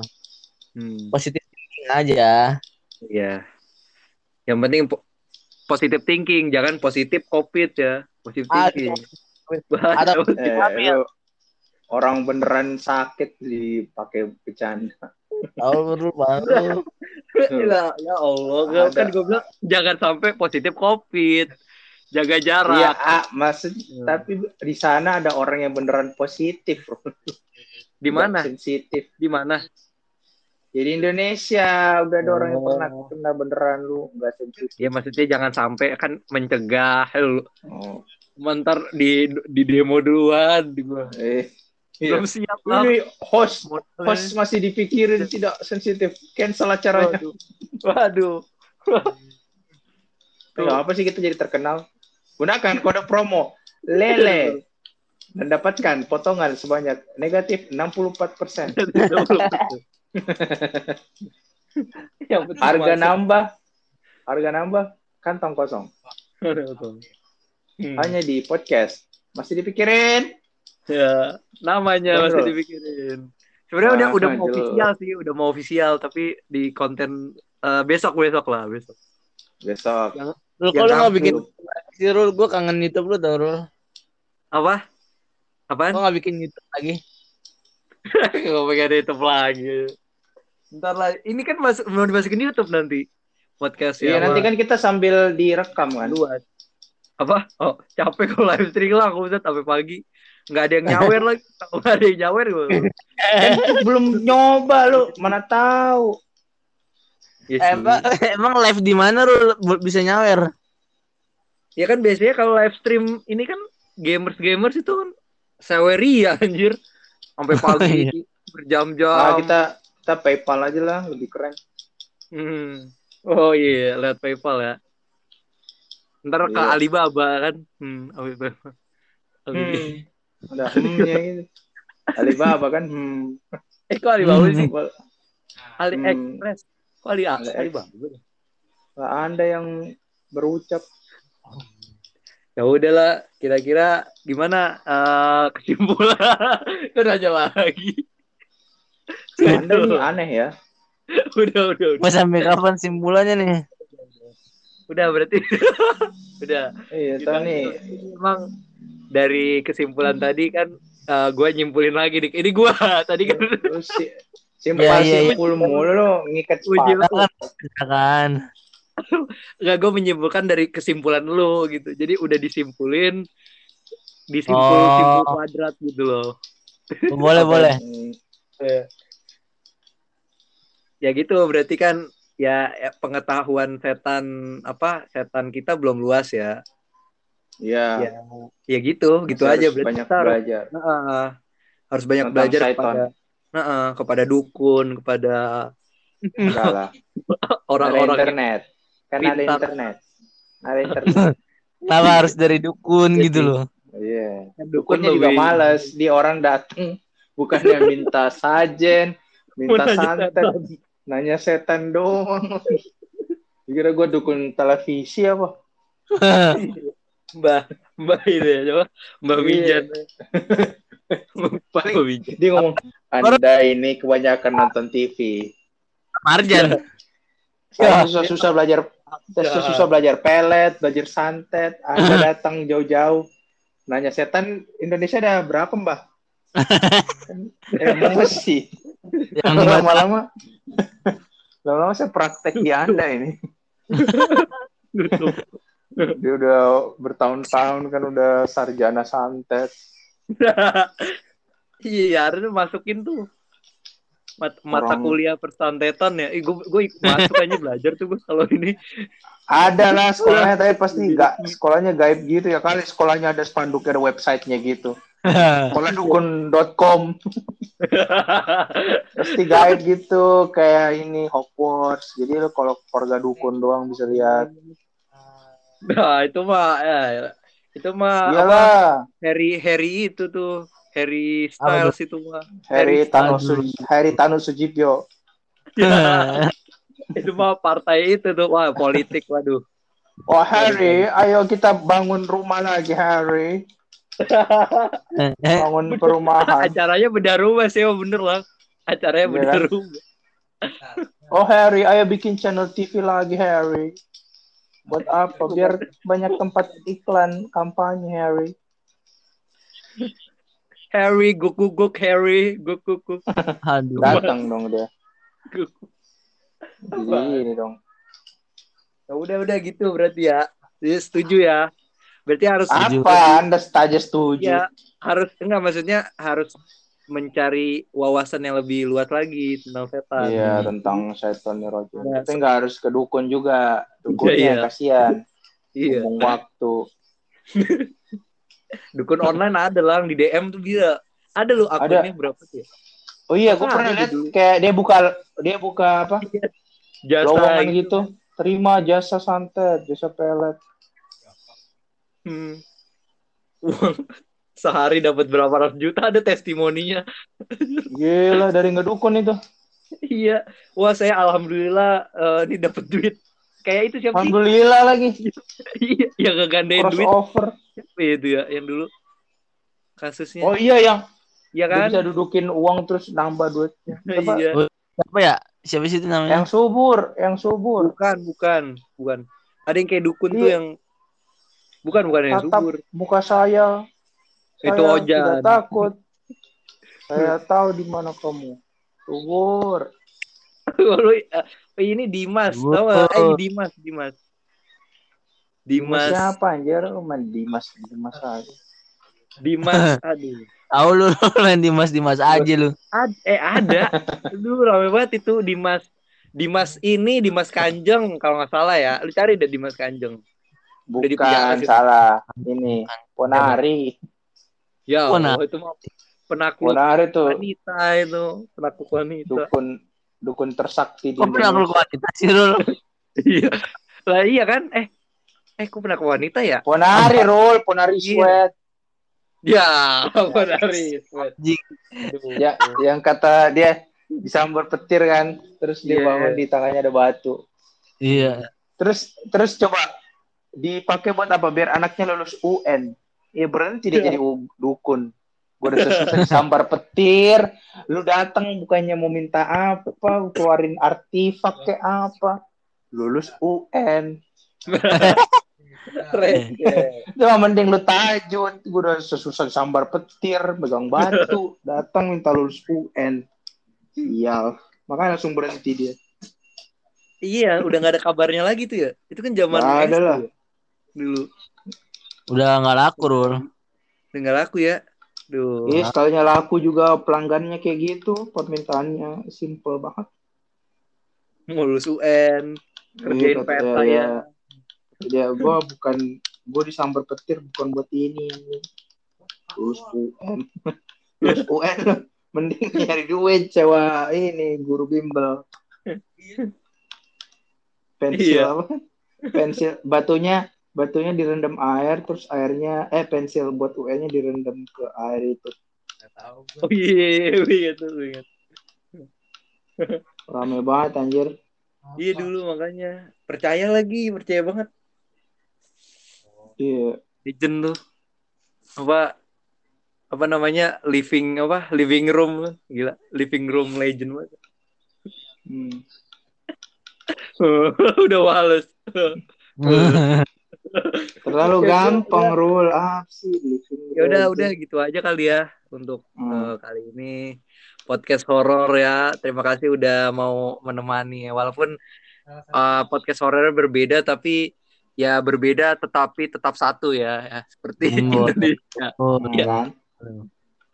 Hmm. positif aja Iya. Yang penting po- positive thinking, jangan positif covid ya. Positive Aduh. thinking. Ada- Bahaya. Eh, ya- orang beneran sakit dipakai bercanda. tahu dulu baru ya, ya Allah, gua- Ada. kan gue bilang jangan sampai positif covid. Jaga Iya, jarak. ah, maksud Hmm. tapi di sana ada orang yang beneran positif, bro. Di mana? Sensitif. Di mana? Jadi Indonesia udah ada orang yang Oh. pernah kena beneran lu nggak sensitif. Ya maksudnya jangan sampai kan mencegah lu. Oh. Mentar di di demo duluan di gua. Eh, iya. Belum siap lah. Ini host Modalnya. host masih dipikirin tidak sensitif. Cancel acaranya. Waduh. Waduh. Tuh, apa sih kita jadi terkenal? Gunakan kode promo lele dan dapatkan potongan sebanyak negatif 64%. Yang penting Harga masuk. nambah, harga nambah, kantong kosong. Hmm. Hanya di podcast. Masih dipikirin? Ya, namanya Betul. masih dipikirin. Sebenarnya udah Ah, udah mau official sih, udah mau official tapi di konten eh, besok besok lah besok. Besok. lu kalau nggak kampung. bikin si Rul gue kangen YouTube lu tau Rul Apa? Apaan? gue nggak bikin YouTube lagi Gak pengen YouTube lagi. Ntar lah, ini kan masuk mau dimasukin YouTube nanti podcast Iya, nanti kan kita sambil direkam kan. luas. Apa? Oh, capek kalau live streaming lah, aku bisa sampai pagi. Nggak ada yang nyawer lagi, nggak ada yang nyawer gue. Kan belum nyoba lu, mana tahu. Ya, sih. emang emang live di mana Bu- bisa nyawer ya kan biasanya kalau live stream ini kan gamers gamers itu kan seweria anjir sampai pagi iya. berjam-jam. Ah, kita kita PayPal aja lah, lebih keren. Hmm. Oh iya, lihat PayPal ya. Ntar ke Iya. Alibaba kan. Hmm, Alibaba. Alibaba. Hmm. Hmm-nya gitu. Alibaba kan hmm. Eh kok Alibaba Hmm. sih? AliExpress. Kok Ali Ali- Alibaba? Lah, Anda yang berucap Ya udahlah, kira-kira gimana eh, kesimpulan? Kan aja lagi. Anda ini aneh ya. udah, udah, udah. mau sampai kapan simpulannya nih Udah berarti. udah. Iya, Kita- tahu nih. Emang dari kesimpulan tadi kan eh, gue nyimpulin lagi nih. Ini gue tadi kan Lu si simpel Iya, iya, iya. simpul mulu lu ngikat sepatu. Ya kan nggak gue menyimpulkan dari kesimpulan lo gitu. Jadi udah disimpulin disimpul Oh. simpul kuadrat gitu loh. boleh boleh Ya gitu berarti kan ya ya, pengetahuan setan apa setan kita belum luas ya. Iya. Ya, ya gitu, gitu Masih aja harus berarti banyak kita harus, belajar. Heeh. harus banyak Tentang belajar setan. kepada Heeh, kepada dukun, kepada orang-orang internet. Kan ada internet. Ada internet. kenapa harus dari dukun Iya gitu sih. loh Iya. dukun Dukunnya juga lebih- males. Di orang datang bukannya minta sajen, minta santet nanya setan doang kira gue dukun televisi apa Mbak, Mbak itu ya, coba. Mbak Iya. Wijan. Mbak Wijan. dia ngomong anda ini kebanyakan nonton TV Marjan. saya susah-susah belajar saya susah belajar pelet belajar santet anda datang jauh-jauh nanya setan Indonesia ada berapa mbah Kan emosi Yang nggak lama-lama. Lama-lama saya praktek di anda ini. Dia udah bertahun-tahun kan udah sarjana santet. Iya, harusnya masukin tuh. Mat- mata Orang- kuliah persantetan ya. Ih, gue gue masuk aja belajar tuh gue kalau ini. ada lah sekolahnya tapi pasti nggak. Sekolahnya gaib gitu ya kali. Sekolahnya ada spanduk ada websitenya gitu sekolahdukun.com pasti gaib gitu kayak ini Hogwarts. Jadi lo kalau keluarga dukun doang bisa lihat. Nah, itu mah ya, itu mah apa, Harry Harry itu tuh Harry Styles itu mah. Harry Tano Aduh. Su- Harry Tano Sujibyo. Itu mah partai itu tuh wah politik waduh. oh Harry ayo kita bangun rumah lagi Harry bangun perumahan Acaranya beda rumah sih, oh, bener lah. Acaranya Iya beda kan? rumah. oh Harry ayo bikin channel TV lagi Harry buat apa biar banyak tempat iklan kampanye Harry Harry guk guk guk Harry guk guk guk. Aduh. datang dong dia guk. jadi ini dong Ya udah udah gitu berarti ya. Jadi setuju ya. Berarti harus Setuju. apa anda saja setuju ya harus enggak maksudnya harus mencari wawasan yang lebih luas lagi tentang setan. Iya tentang setan nih Roger. Nah, Tapi nggak harus ke dukun juga. Dukunnya Iya, iya. kasihan. Iya. Buang waktu. Dukun online ada lah di DM tuh bisa. Ada lu akunnya berapa sih? Oh iya, gue Ah, pernah ada lihat dulu. kayak dia buka dia buka apa? Jasa lowongan itu. gitu. Terima jasa santet, jasa pelet. Hmm. Uang sehari dapat berapa ratus juta ada testimoninya. Gila dari ngedukun itu. iya. Wah, saya alhamdulillah eh, ini dapat duit. Kayak itu siapa sih? Alhamdulillah lagi. Iya, yang ngegandain duit ya itu ya yang dulu kasusnya. Oh iya yang iya dia kan? bisa dudukin uang terus nambah duitnya. Siapa? Iya. Siapa ya? Siapa sih itu namanya? Yang subur, yang subur. Bukan, bukan, bukan. Ada yang kayak dukun tuh Iya. yang bukan bukan yang Tatap subur. muka saya. Itu Saya Ojan. Tidak takut. Saya tahu di mana kamu. Subur. Lu, eh, ini Dimas, Wow. tau gak? Eh Dimas, Dimas. Dimas Dimas, siapa anjir? Lu main Dimas, Dimas aja. Dimas, aduh. Tahu lu lu main Dimas Dimas aja lu. Ad, eh ada. Aduh rame banget itu Dimas. Dimas ini Dimas Kanjeng kalau nggak salah ya. Lu cari deh Dimas Kanjeng. Bukan salah. Ini Ponari. Ya Mana? Allah, itu mah penakluk Ponari tuh wanita itu, penakluk wanita. dukun dukun tersakti di Kok Indonesia. wanita sih lu? Iya. Lah iya kan? Eh, eh kok penakluk wanita ya? Ponari roll, Ponari Iya. sweat. Ya, benar. Anjing. Ya, yang kata dia disambar petir kan, terus dia Iya. bangun di tangannya ada batu. Iya. Terus terus coba dipakai buat apa? Biar anaknya lulus UN. Ya berarti tidak Iya. jadi dukun. Gue udah susah disambar petir, lu datang bukannya mau minta apa, keluarin artifak kayak apa. Lulus UN. Itu mah mending lu tajud. Gue udah susah disambar petir, megang batu, datang minta lulus UN. Sial. Makanya langsung berhenti dia. Iya, udah nggak ada kabarnya lagi tuh ya. Itu kan zaman ada lah. ya, dulu. Udah nggak laku, Rul. Udah nggak laku ya. Duh. Iya, sekalinya laku juga pelanggannya kayak gitu, permintaannya simple banget. Mau lulus UN, kerjain Iya, peta iya, ya. Ya, gue bukan gue disambar petir bukan buat ini. Terus UN, terus UN mending nyari duit sewa ini guru bimbel. Pensil Iya. apa? Pensil batunya batunya direndam air terus airnya eh pensil buat UN-nya direndam ke air itu. Oh iya, iya, iya, tuh, ingat. Rame banget anjir. Iya dulu makanya percaya lagi, percaya banget. Iya. Legend tuh. Apa apa namanya living apa living room gila living room legend banget Hmm. udah males Terlalu Ya, gampang rule up sih. living ya udah udah gitu aja kali ya untuk Hmm. eh, kali ini podcast horor ya terima kasih udah mau menemani ya. walaupun eh, podcast horornya berbeda tapi ya berbeda tetapi tetap satu ya, ya seperti Hmm. Indonesia Oh, Iya. kan?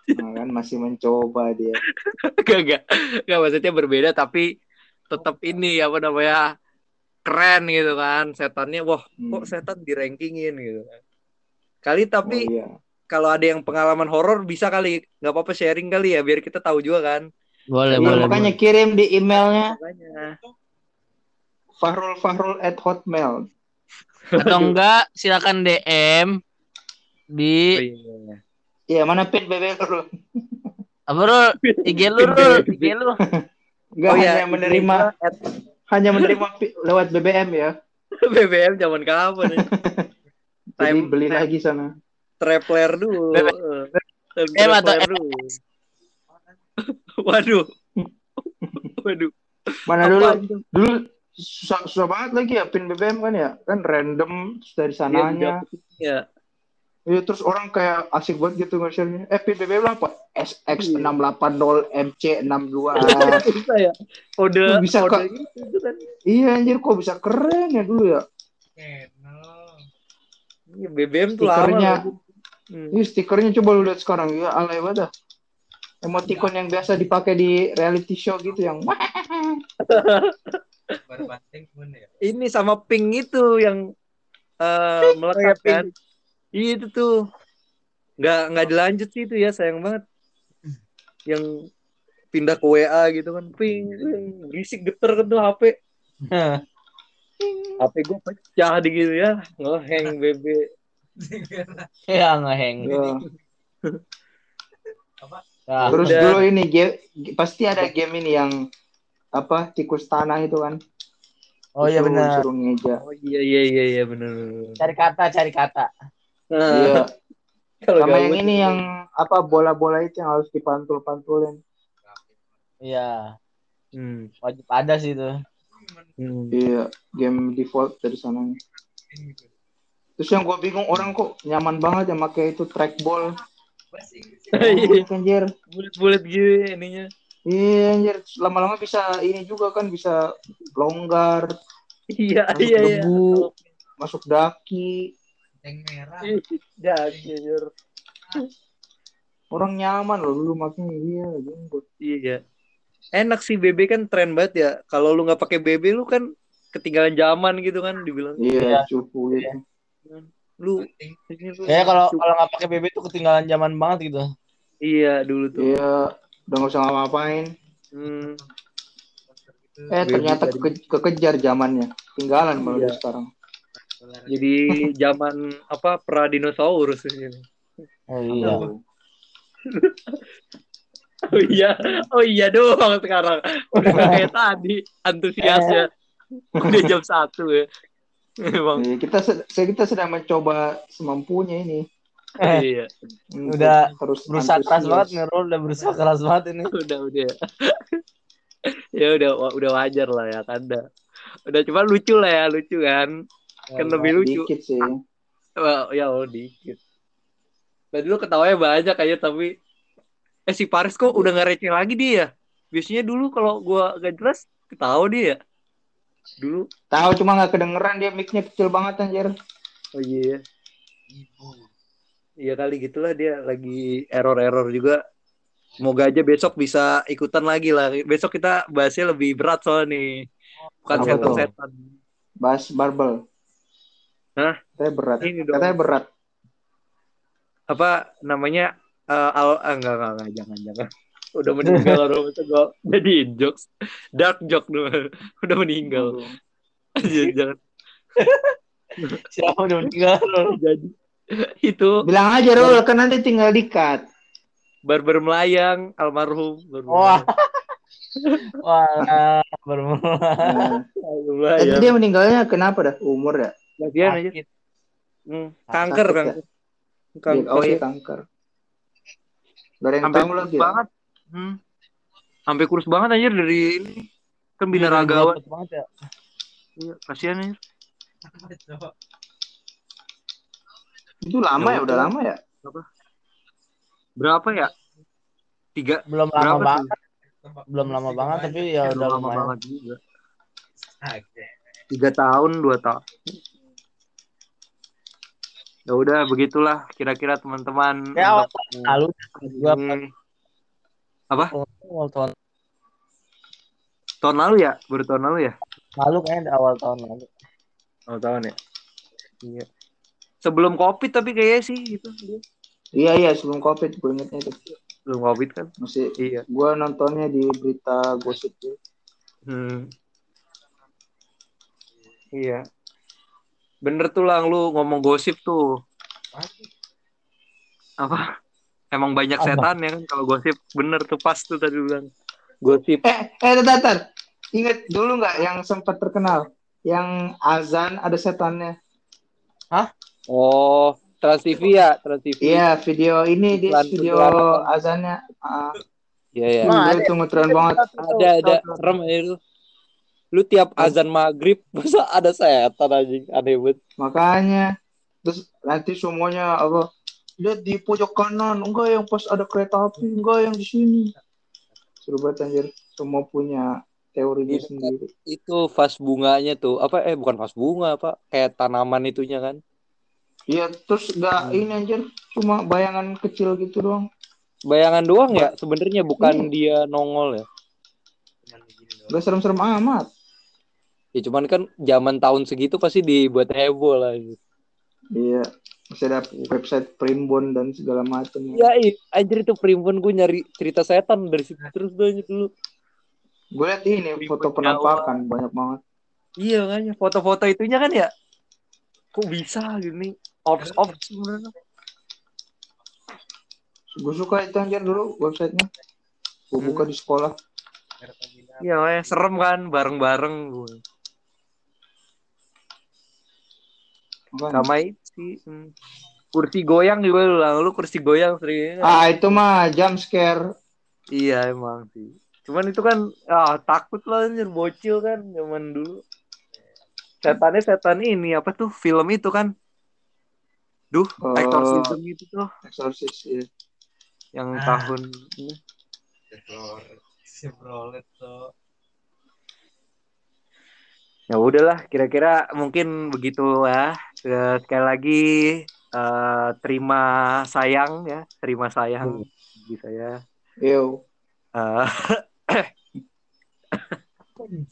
Nah, kan masih mencoba dia. gak gak gak maksudnya berbeda tapi tetap ini apa namanya keren gitu kan setannya wah Hmm. kok setan di rankingin gitu kan kali Oh, tapi iya. kalau ada yang pengalaman horor bisa kali nggak apa-apa sharing kali ya biar kita tahu juga kan boleh, Iya, boleh. makanya kirim di emailnya makanya fahrul fahrul at hotmail. Atau enggak silakan DM Oh, di iya. Iya, mana pin BB lu? apa lu? IG lu, Rul. IG lu. Enggak Oh, iya, hanya menerima hanya menerima lewat BBM ya. BBM zaman kapan ya? Jadi Time- beli lagi sana. Trapler dulu BBM. Eh, BBM atau Trapler dulu. waduh waduh Mana Apa dulu? Dulu susah, susah banget lagi ya pin BBM kan ya. Kan random dari sananya. ya Iya, terus orang kayak asik banget gitu nge-share Eh, pin BBM lu apa? SX680 MC62. bisa ya kode bisa, kode gitu kan iya anjir kok bisa keren ya dulu ya. Iya, BBM tuh lama Stikernya. loh. Hmm. Ini stikernya coba lu lihat sekarang ya alay banget dah. Emoticon yang biasa dipakai di reality show gitu yang wah ini sama pink itu yang eh melekat kan Iya, itu tuh nggak nggak dilanjut sih itu ya sayang banget yang pindah ke WA gitu kan ping, ping. berisik geter kan tuh HP HP gue pecah di gitu ya ngeheng BB ya ngeheng. Ya. Ya, Terus udah. dulu ini game pasti ada game ini yang apa tikus tanah itu kan. Oh iya benar. Suruh ngeja. oh iya iya iya iya bener Cari kata, cari kata. Nah, Iya. kalau Sama yang ini yang apa bola-bola itu yang harus dipantul-pantulin. Iya, hmm. wajib ada sih itu. Hmm. Iya, game default dari sana. Terus yang gue bingung orang kok nyaman banget ya pakai itu trackball. Iya, anjir. bulat-bulat gitu ininya Iya anjir, lama-lama bisa ini juga kan bisa longgar, iya masuk iya iya debu, masuk daki. ya jujur Orang nyaman loh dulu makanya iya jemput. Iya. Enak sih BB kan tren banget ya. Kalau lu nggak pakai BB lu kan ketinggalan zaman gitu kan dibilang. Iya, cupu gitu. Lu ini lu- Ya kalau kalau nggak pakai BB itu ketinggalan zaman banget gitu. Iya dulu tuh. Iya, udah gak usah ngapa-ngapain. Hmm. Eh ternyata ke- kekejar zamannya. Tinggalan malah Iya. dia sekarang. Jadi zaman apa pra dinosaurus ini. Oh iya. Oh iya, oh iya doang sekarang. Udah kayak tadi antusiasnya. Udah jam satu ya. Emang Iya, kita sed- kita sedang mencoba semampunya ini. iya. Untuk Udah terus Berusaha keras banget nih, Rul. Udah berusaha keras banget ini. udah udah ya udah udah wajar lah ya kan udah udah cuma lucu lah ya lucu kan kan lebih lucu Dikit sih. Wah, ya oh dikit tadi lu ketawanya banyak aja tapi eh si Paris kok udah nggak receh lagi dia ya biasanya dulu kalau gua gak jelas ketawa dia ya dulu Tahu cuma nggak kedengeran dia mic-nya kecil banget anjir. oh iya iya kali gitulah dia lagi error-error juga Semoga aja besok bisa ikutan lagi lah. Besok kita bahasnya lebih berat soal nih. Bukan setan-setan. Bass barbel. Hah? Katanya berat. Ini dong. Katanya berat. Apa namanya? eh, al ah, enggak, enggak, enggak, jangan, jangan. Udah meninggal orang itu gua jadi jokes. Dark joke dulu. Udah meninggal. Jangan, jangan Siapa udah meninggal, jadi. Itu Bilang aja Rul, kan nanti tinggal dikat. barber melayang almarhum. Barber Wah. melayang. Wah, eh, ya. dia meninggalnya kenapa dah? Umur ya? Bagian aja. Hmm, kanker, ya? kanker. Kanker. oh iya kanker. Gak ada yang Sampai tahu kurus lagi. ya? banget. Hmm. Sampai kurus banget anjir dari ini. Kan binaragawan. Banget ya. Iya, kasihan anjir. Itu lama ya, Ya udah lama ya. Berapa ya? Tiga. Belum lama tuh? banget. Belum lama banget tapi ya Udah udah lama lumayan. banget juga. Tiga tahun, dua tahun. Ya udah begitulah kira-kira teman-teman. Ya, Lalu gua. Apa? awal tahun Tahun lalu ya? Baru tahun lalu ya? lalu kayaknya di awal tahun lalu. Awal tahun ya? Iya. Sebelum covid tapi kayaknya sih gitu. Iya iya sebelum covid gue ingetnya itu. Sebelum covid kan? Masih Iya. gue nontonnya di berita gosip tuh. Hmm. Iya. Bener tuh lang lu ngomong gosip tuh. Apa? Emang banyak Apa? setan ya kan kalau gosip. Bener tuh pas tuh tadi bilang. Gosip. Eh eh tar, tar. Ingat dulu nggak yang sempat terkenal? Yang azan ada setannya. Oh, Trans TV ya, Trans TV. Iya video ini di video azannya. Ah, Iya, iya. Emang itu ngetren banget. Ada ada serem ya lu. Tiap azan maghrib masa ada setan anjing aneh banget. Makanya terus nanti semuanya apa? Lihat di pojok kanan, enggak yang pas ada kereta api, enggak yang di sini. Seru banget anjir. Semua punya teori dia Iya. sendiri. Itu vas bunganya tuh. Apa eh bukan vas bunga apa? Kayak tanaman itunya kan. Iya, terus enggak Hmm. ini anjir, cuma bayangan kecil gitu doang. Bayangan doang ya sebenarnya bukan dia nongol ya. Enggak serem-serem amat. Ya cuman kan zaman tahun segitu pasti dibuat heboh lah. Iya, masih ada website primbon dan segala macam. Ya, i- anjir itu primbon gue nyari cerita setan dari situ terus banyak dulu. Gue liat ini Primbon foto penampakan banyak banget. Iya kan ya foto-foto itunya kan ya. Kok bisa gini? Ops ops sebenarnya. Gue suka itu anjir dulu websitenya. Gue buka Hmm. di sekolah. Iya, makanya serem kan bareng-bareng gue. Apaan? Sama itu sih. hmm. Kursi goyang juga lu lah. Lu kursi goyang sering. Ah itu mah jump scare. Iya emang sih. Cuman itu kan ah, takut lah anjir bocil kan zaman dulu. Setannya setan ini apa tuh film itu kan? Duh, Oh. Exorcism itu tuh Exorcist. Iya. yang Ah. tahun ini. Si Brolet tuh. Ya udahlah, kira-kira mungkin begitu ya. Eh, Sekali lagi eh, terima sayang ya, terima sayang bagi saya. Yo. Eh,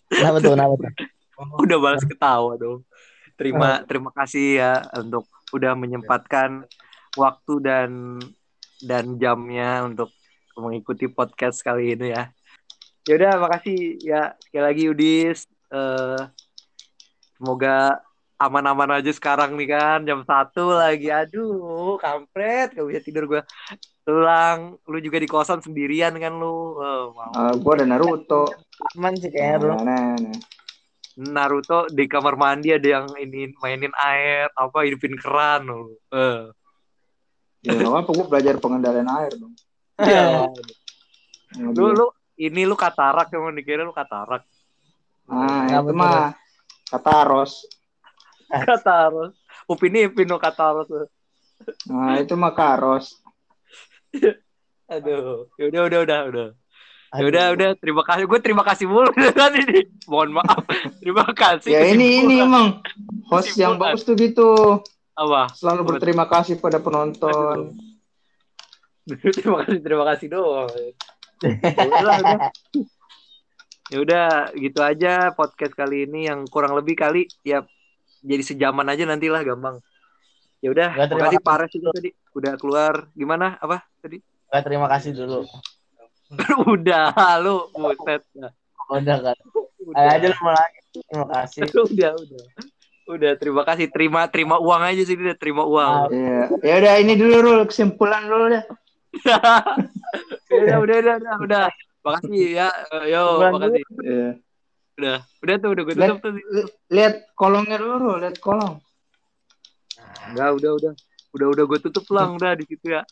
Kenapa tuh? Kenapa tuh? udah balas ketawa dong. Terima terima kasih ya untuk udah menyempatkan waktu dan dan jamnya untuk mengikuti podcast kali ini ya. Ya udah makasih ya sekali lagi Udis. Eh, semoga aman-aman aja sekarang nih kan jam satu lagi. Aduh, kampret gak bisa tidur gue. Tulang, lu juga di kosan sendirian kan lu. Oh, mau. Ah, gue ada Naruto. Aman sih kayaknya bro. Nah, nah, nah. Naruto di kamar mandi ada yang ini mainin air apa hidupin keran loh. Eh. Ya apa gue belajar pengendalian air dong. Sama lu lu ini lu katarak yang dikira lu katarak. Ah itu mah kataros. Kataros. Upin Ipin lo kataros. Nah itu mah karos. Aduh. Ya udah udah udah udah. Ya udah udah terima kasih. Gue terima kasih mulu kan ini. Mohon maaf. Terima kasih. Ya ini ini emang host yang bagus tuh gitu. apa? Selalu Apa? berterima kasih pada penonton. terima kasih terima kasih doang. Ya udah gitu aja podcast kali ini yang kurang lebih kali ya jadi sejaman aja nantilah gampang. Ya udah, Ya, terima makasih kasih. Pares itu tadi udah keluar. Gimana? Apa tadi? Nggak, terima kasih dulu. udah, lu buset. dah. Udah kan. Udah. Ayo aja lu mau lagi. Terima kasih. udah, udah. Udah, terima kasih. Terima terima uang aja sih dia terima uang. Iya. Ya udah ini dulu Rul kesimpulan dulu deh. udah, udah, udah, udah, udah. Makasih ya. Eh, Yo, makasih. Iya. Udah, udah tuh, udah gue tutup tuh. li- lihat kolongnya dulu, lihat kolong. Enggak, udah, udah. Udah, udah gue tutup lang, udah di situ ya.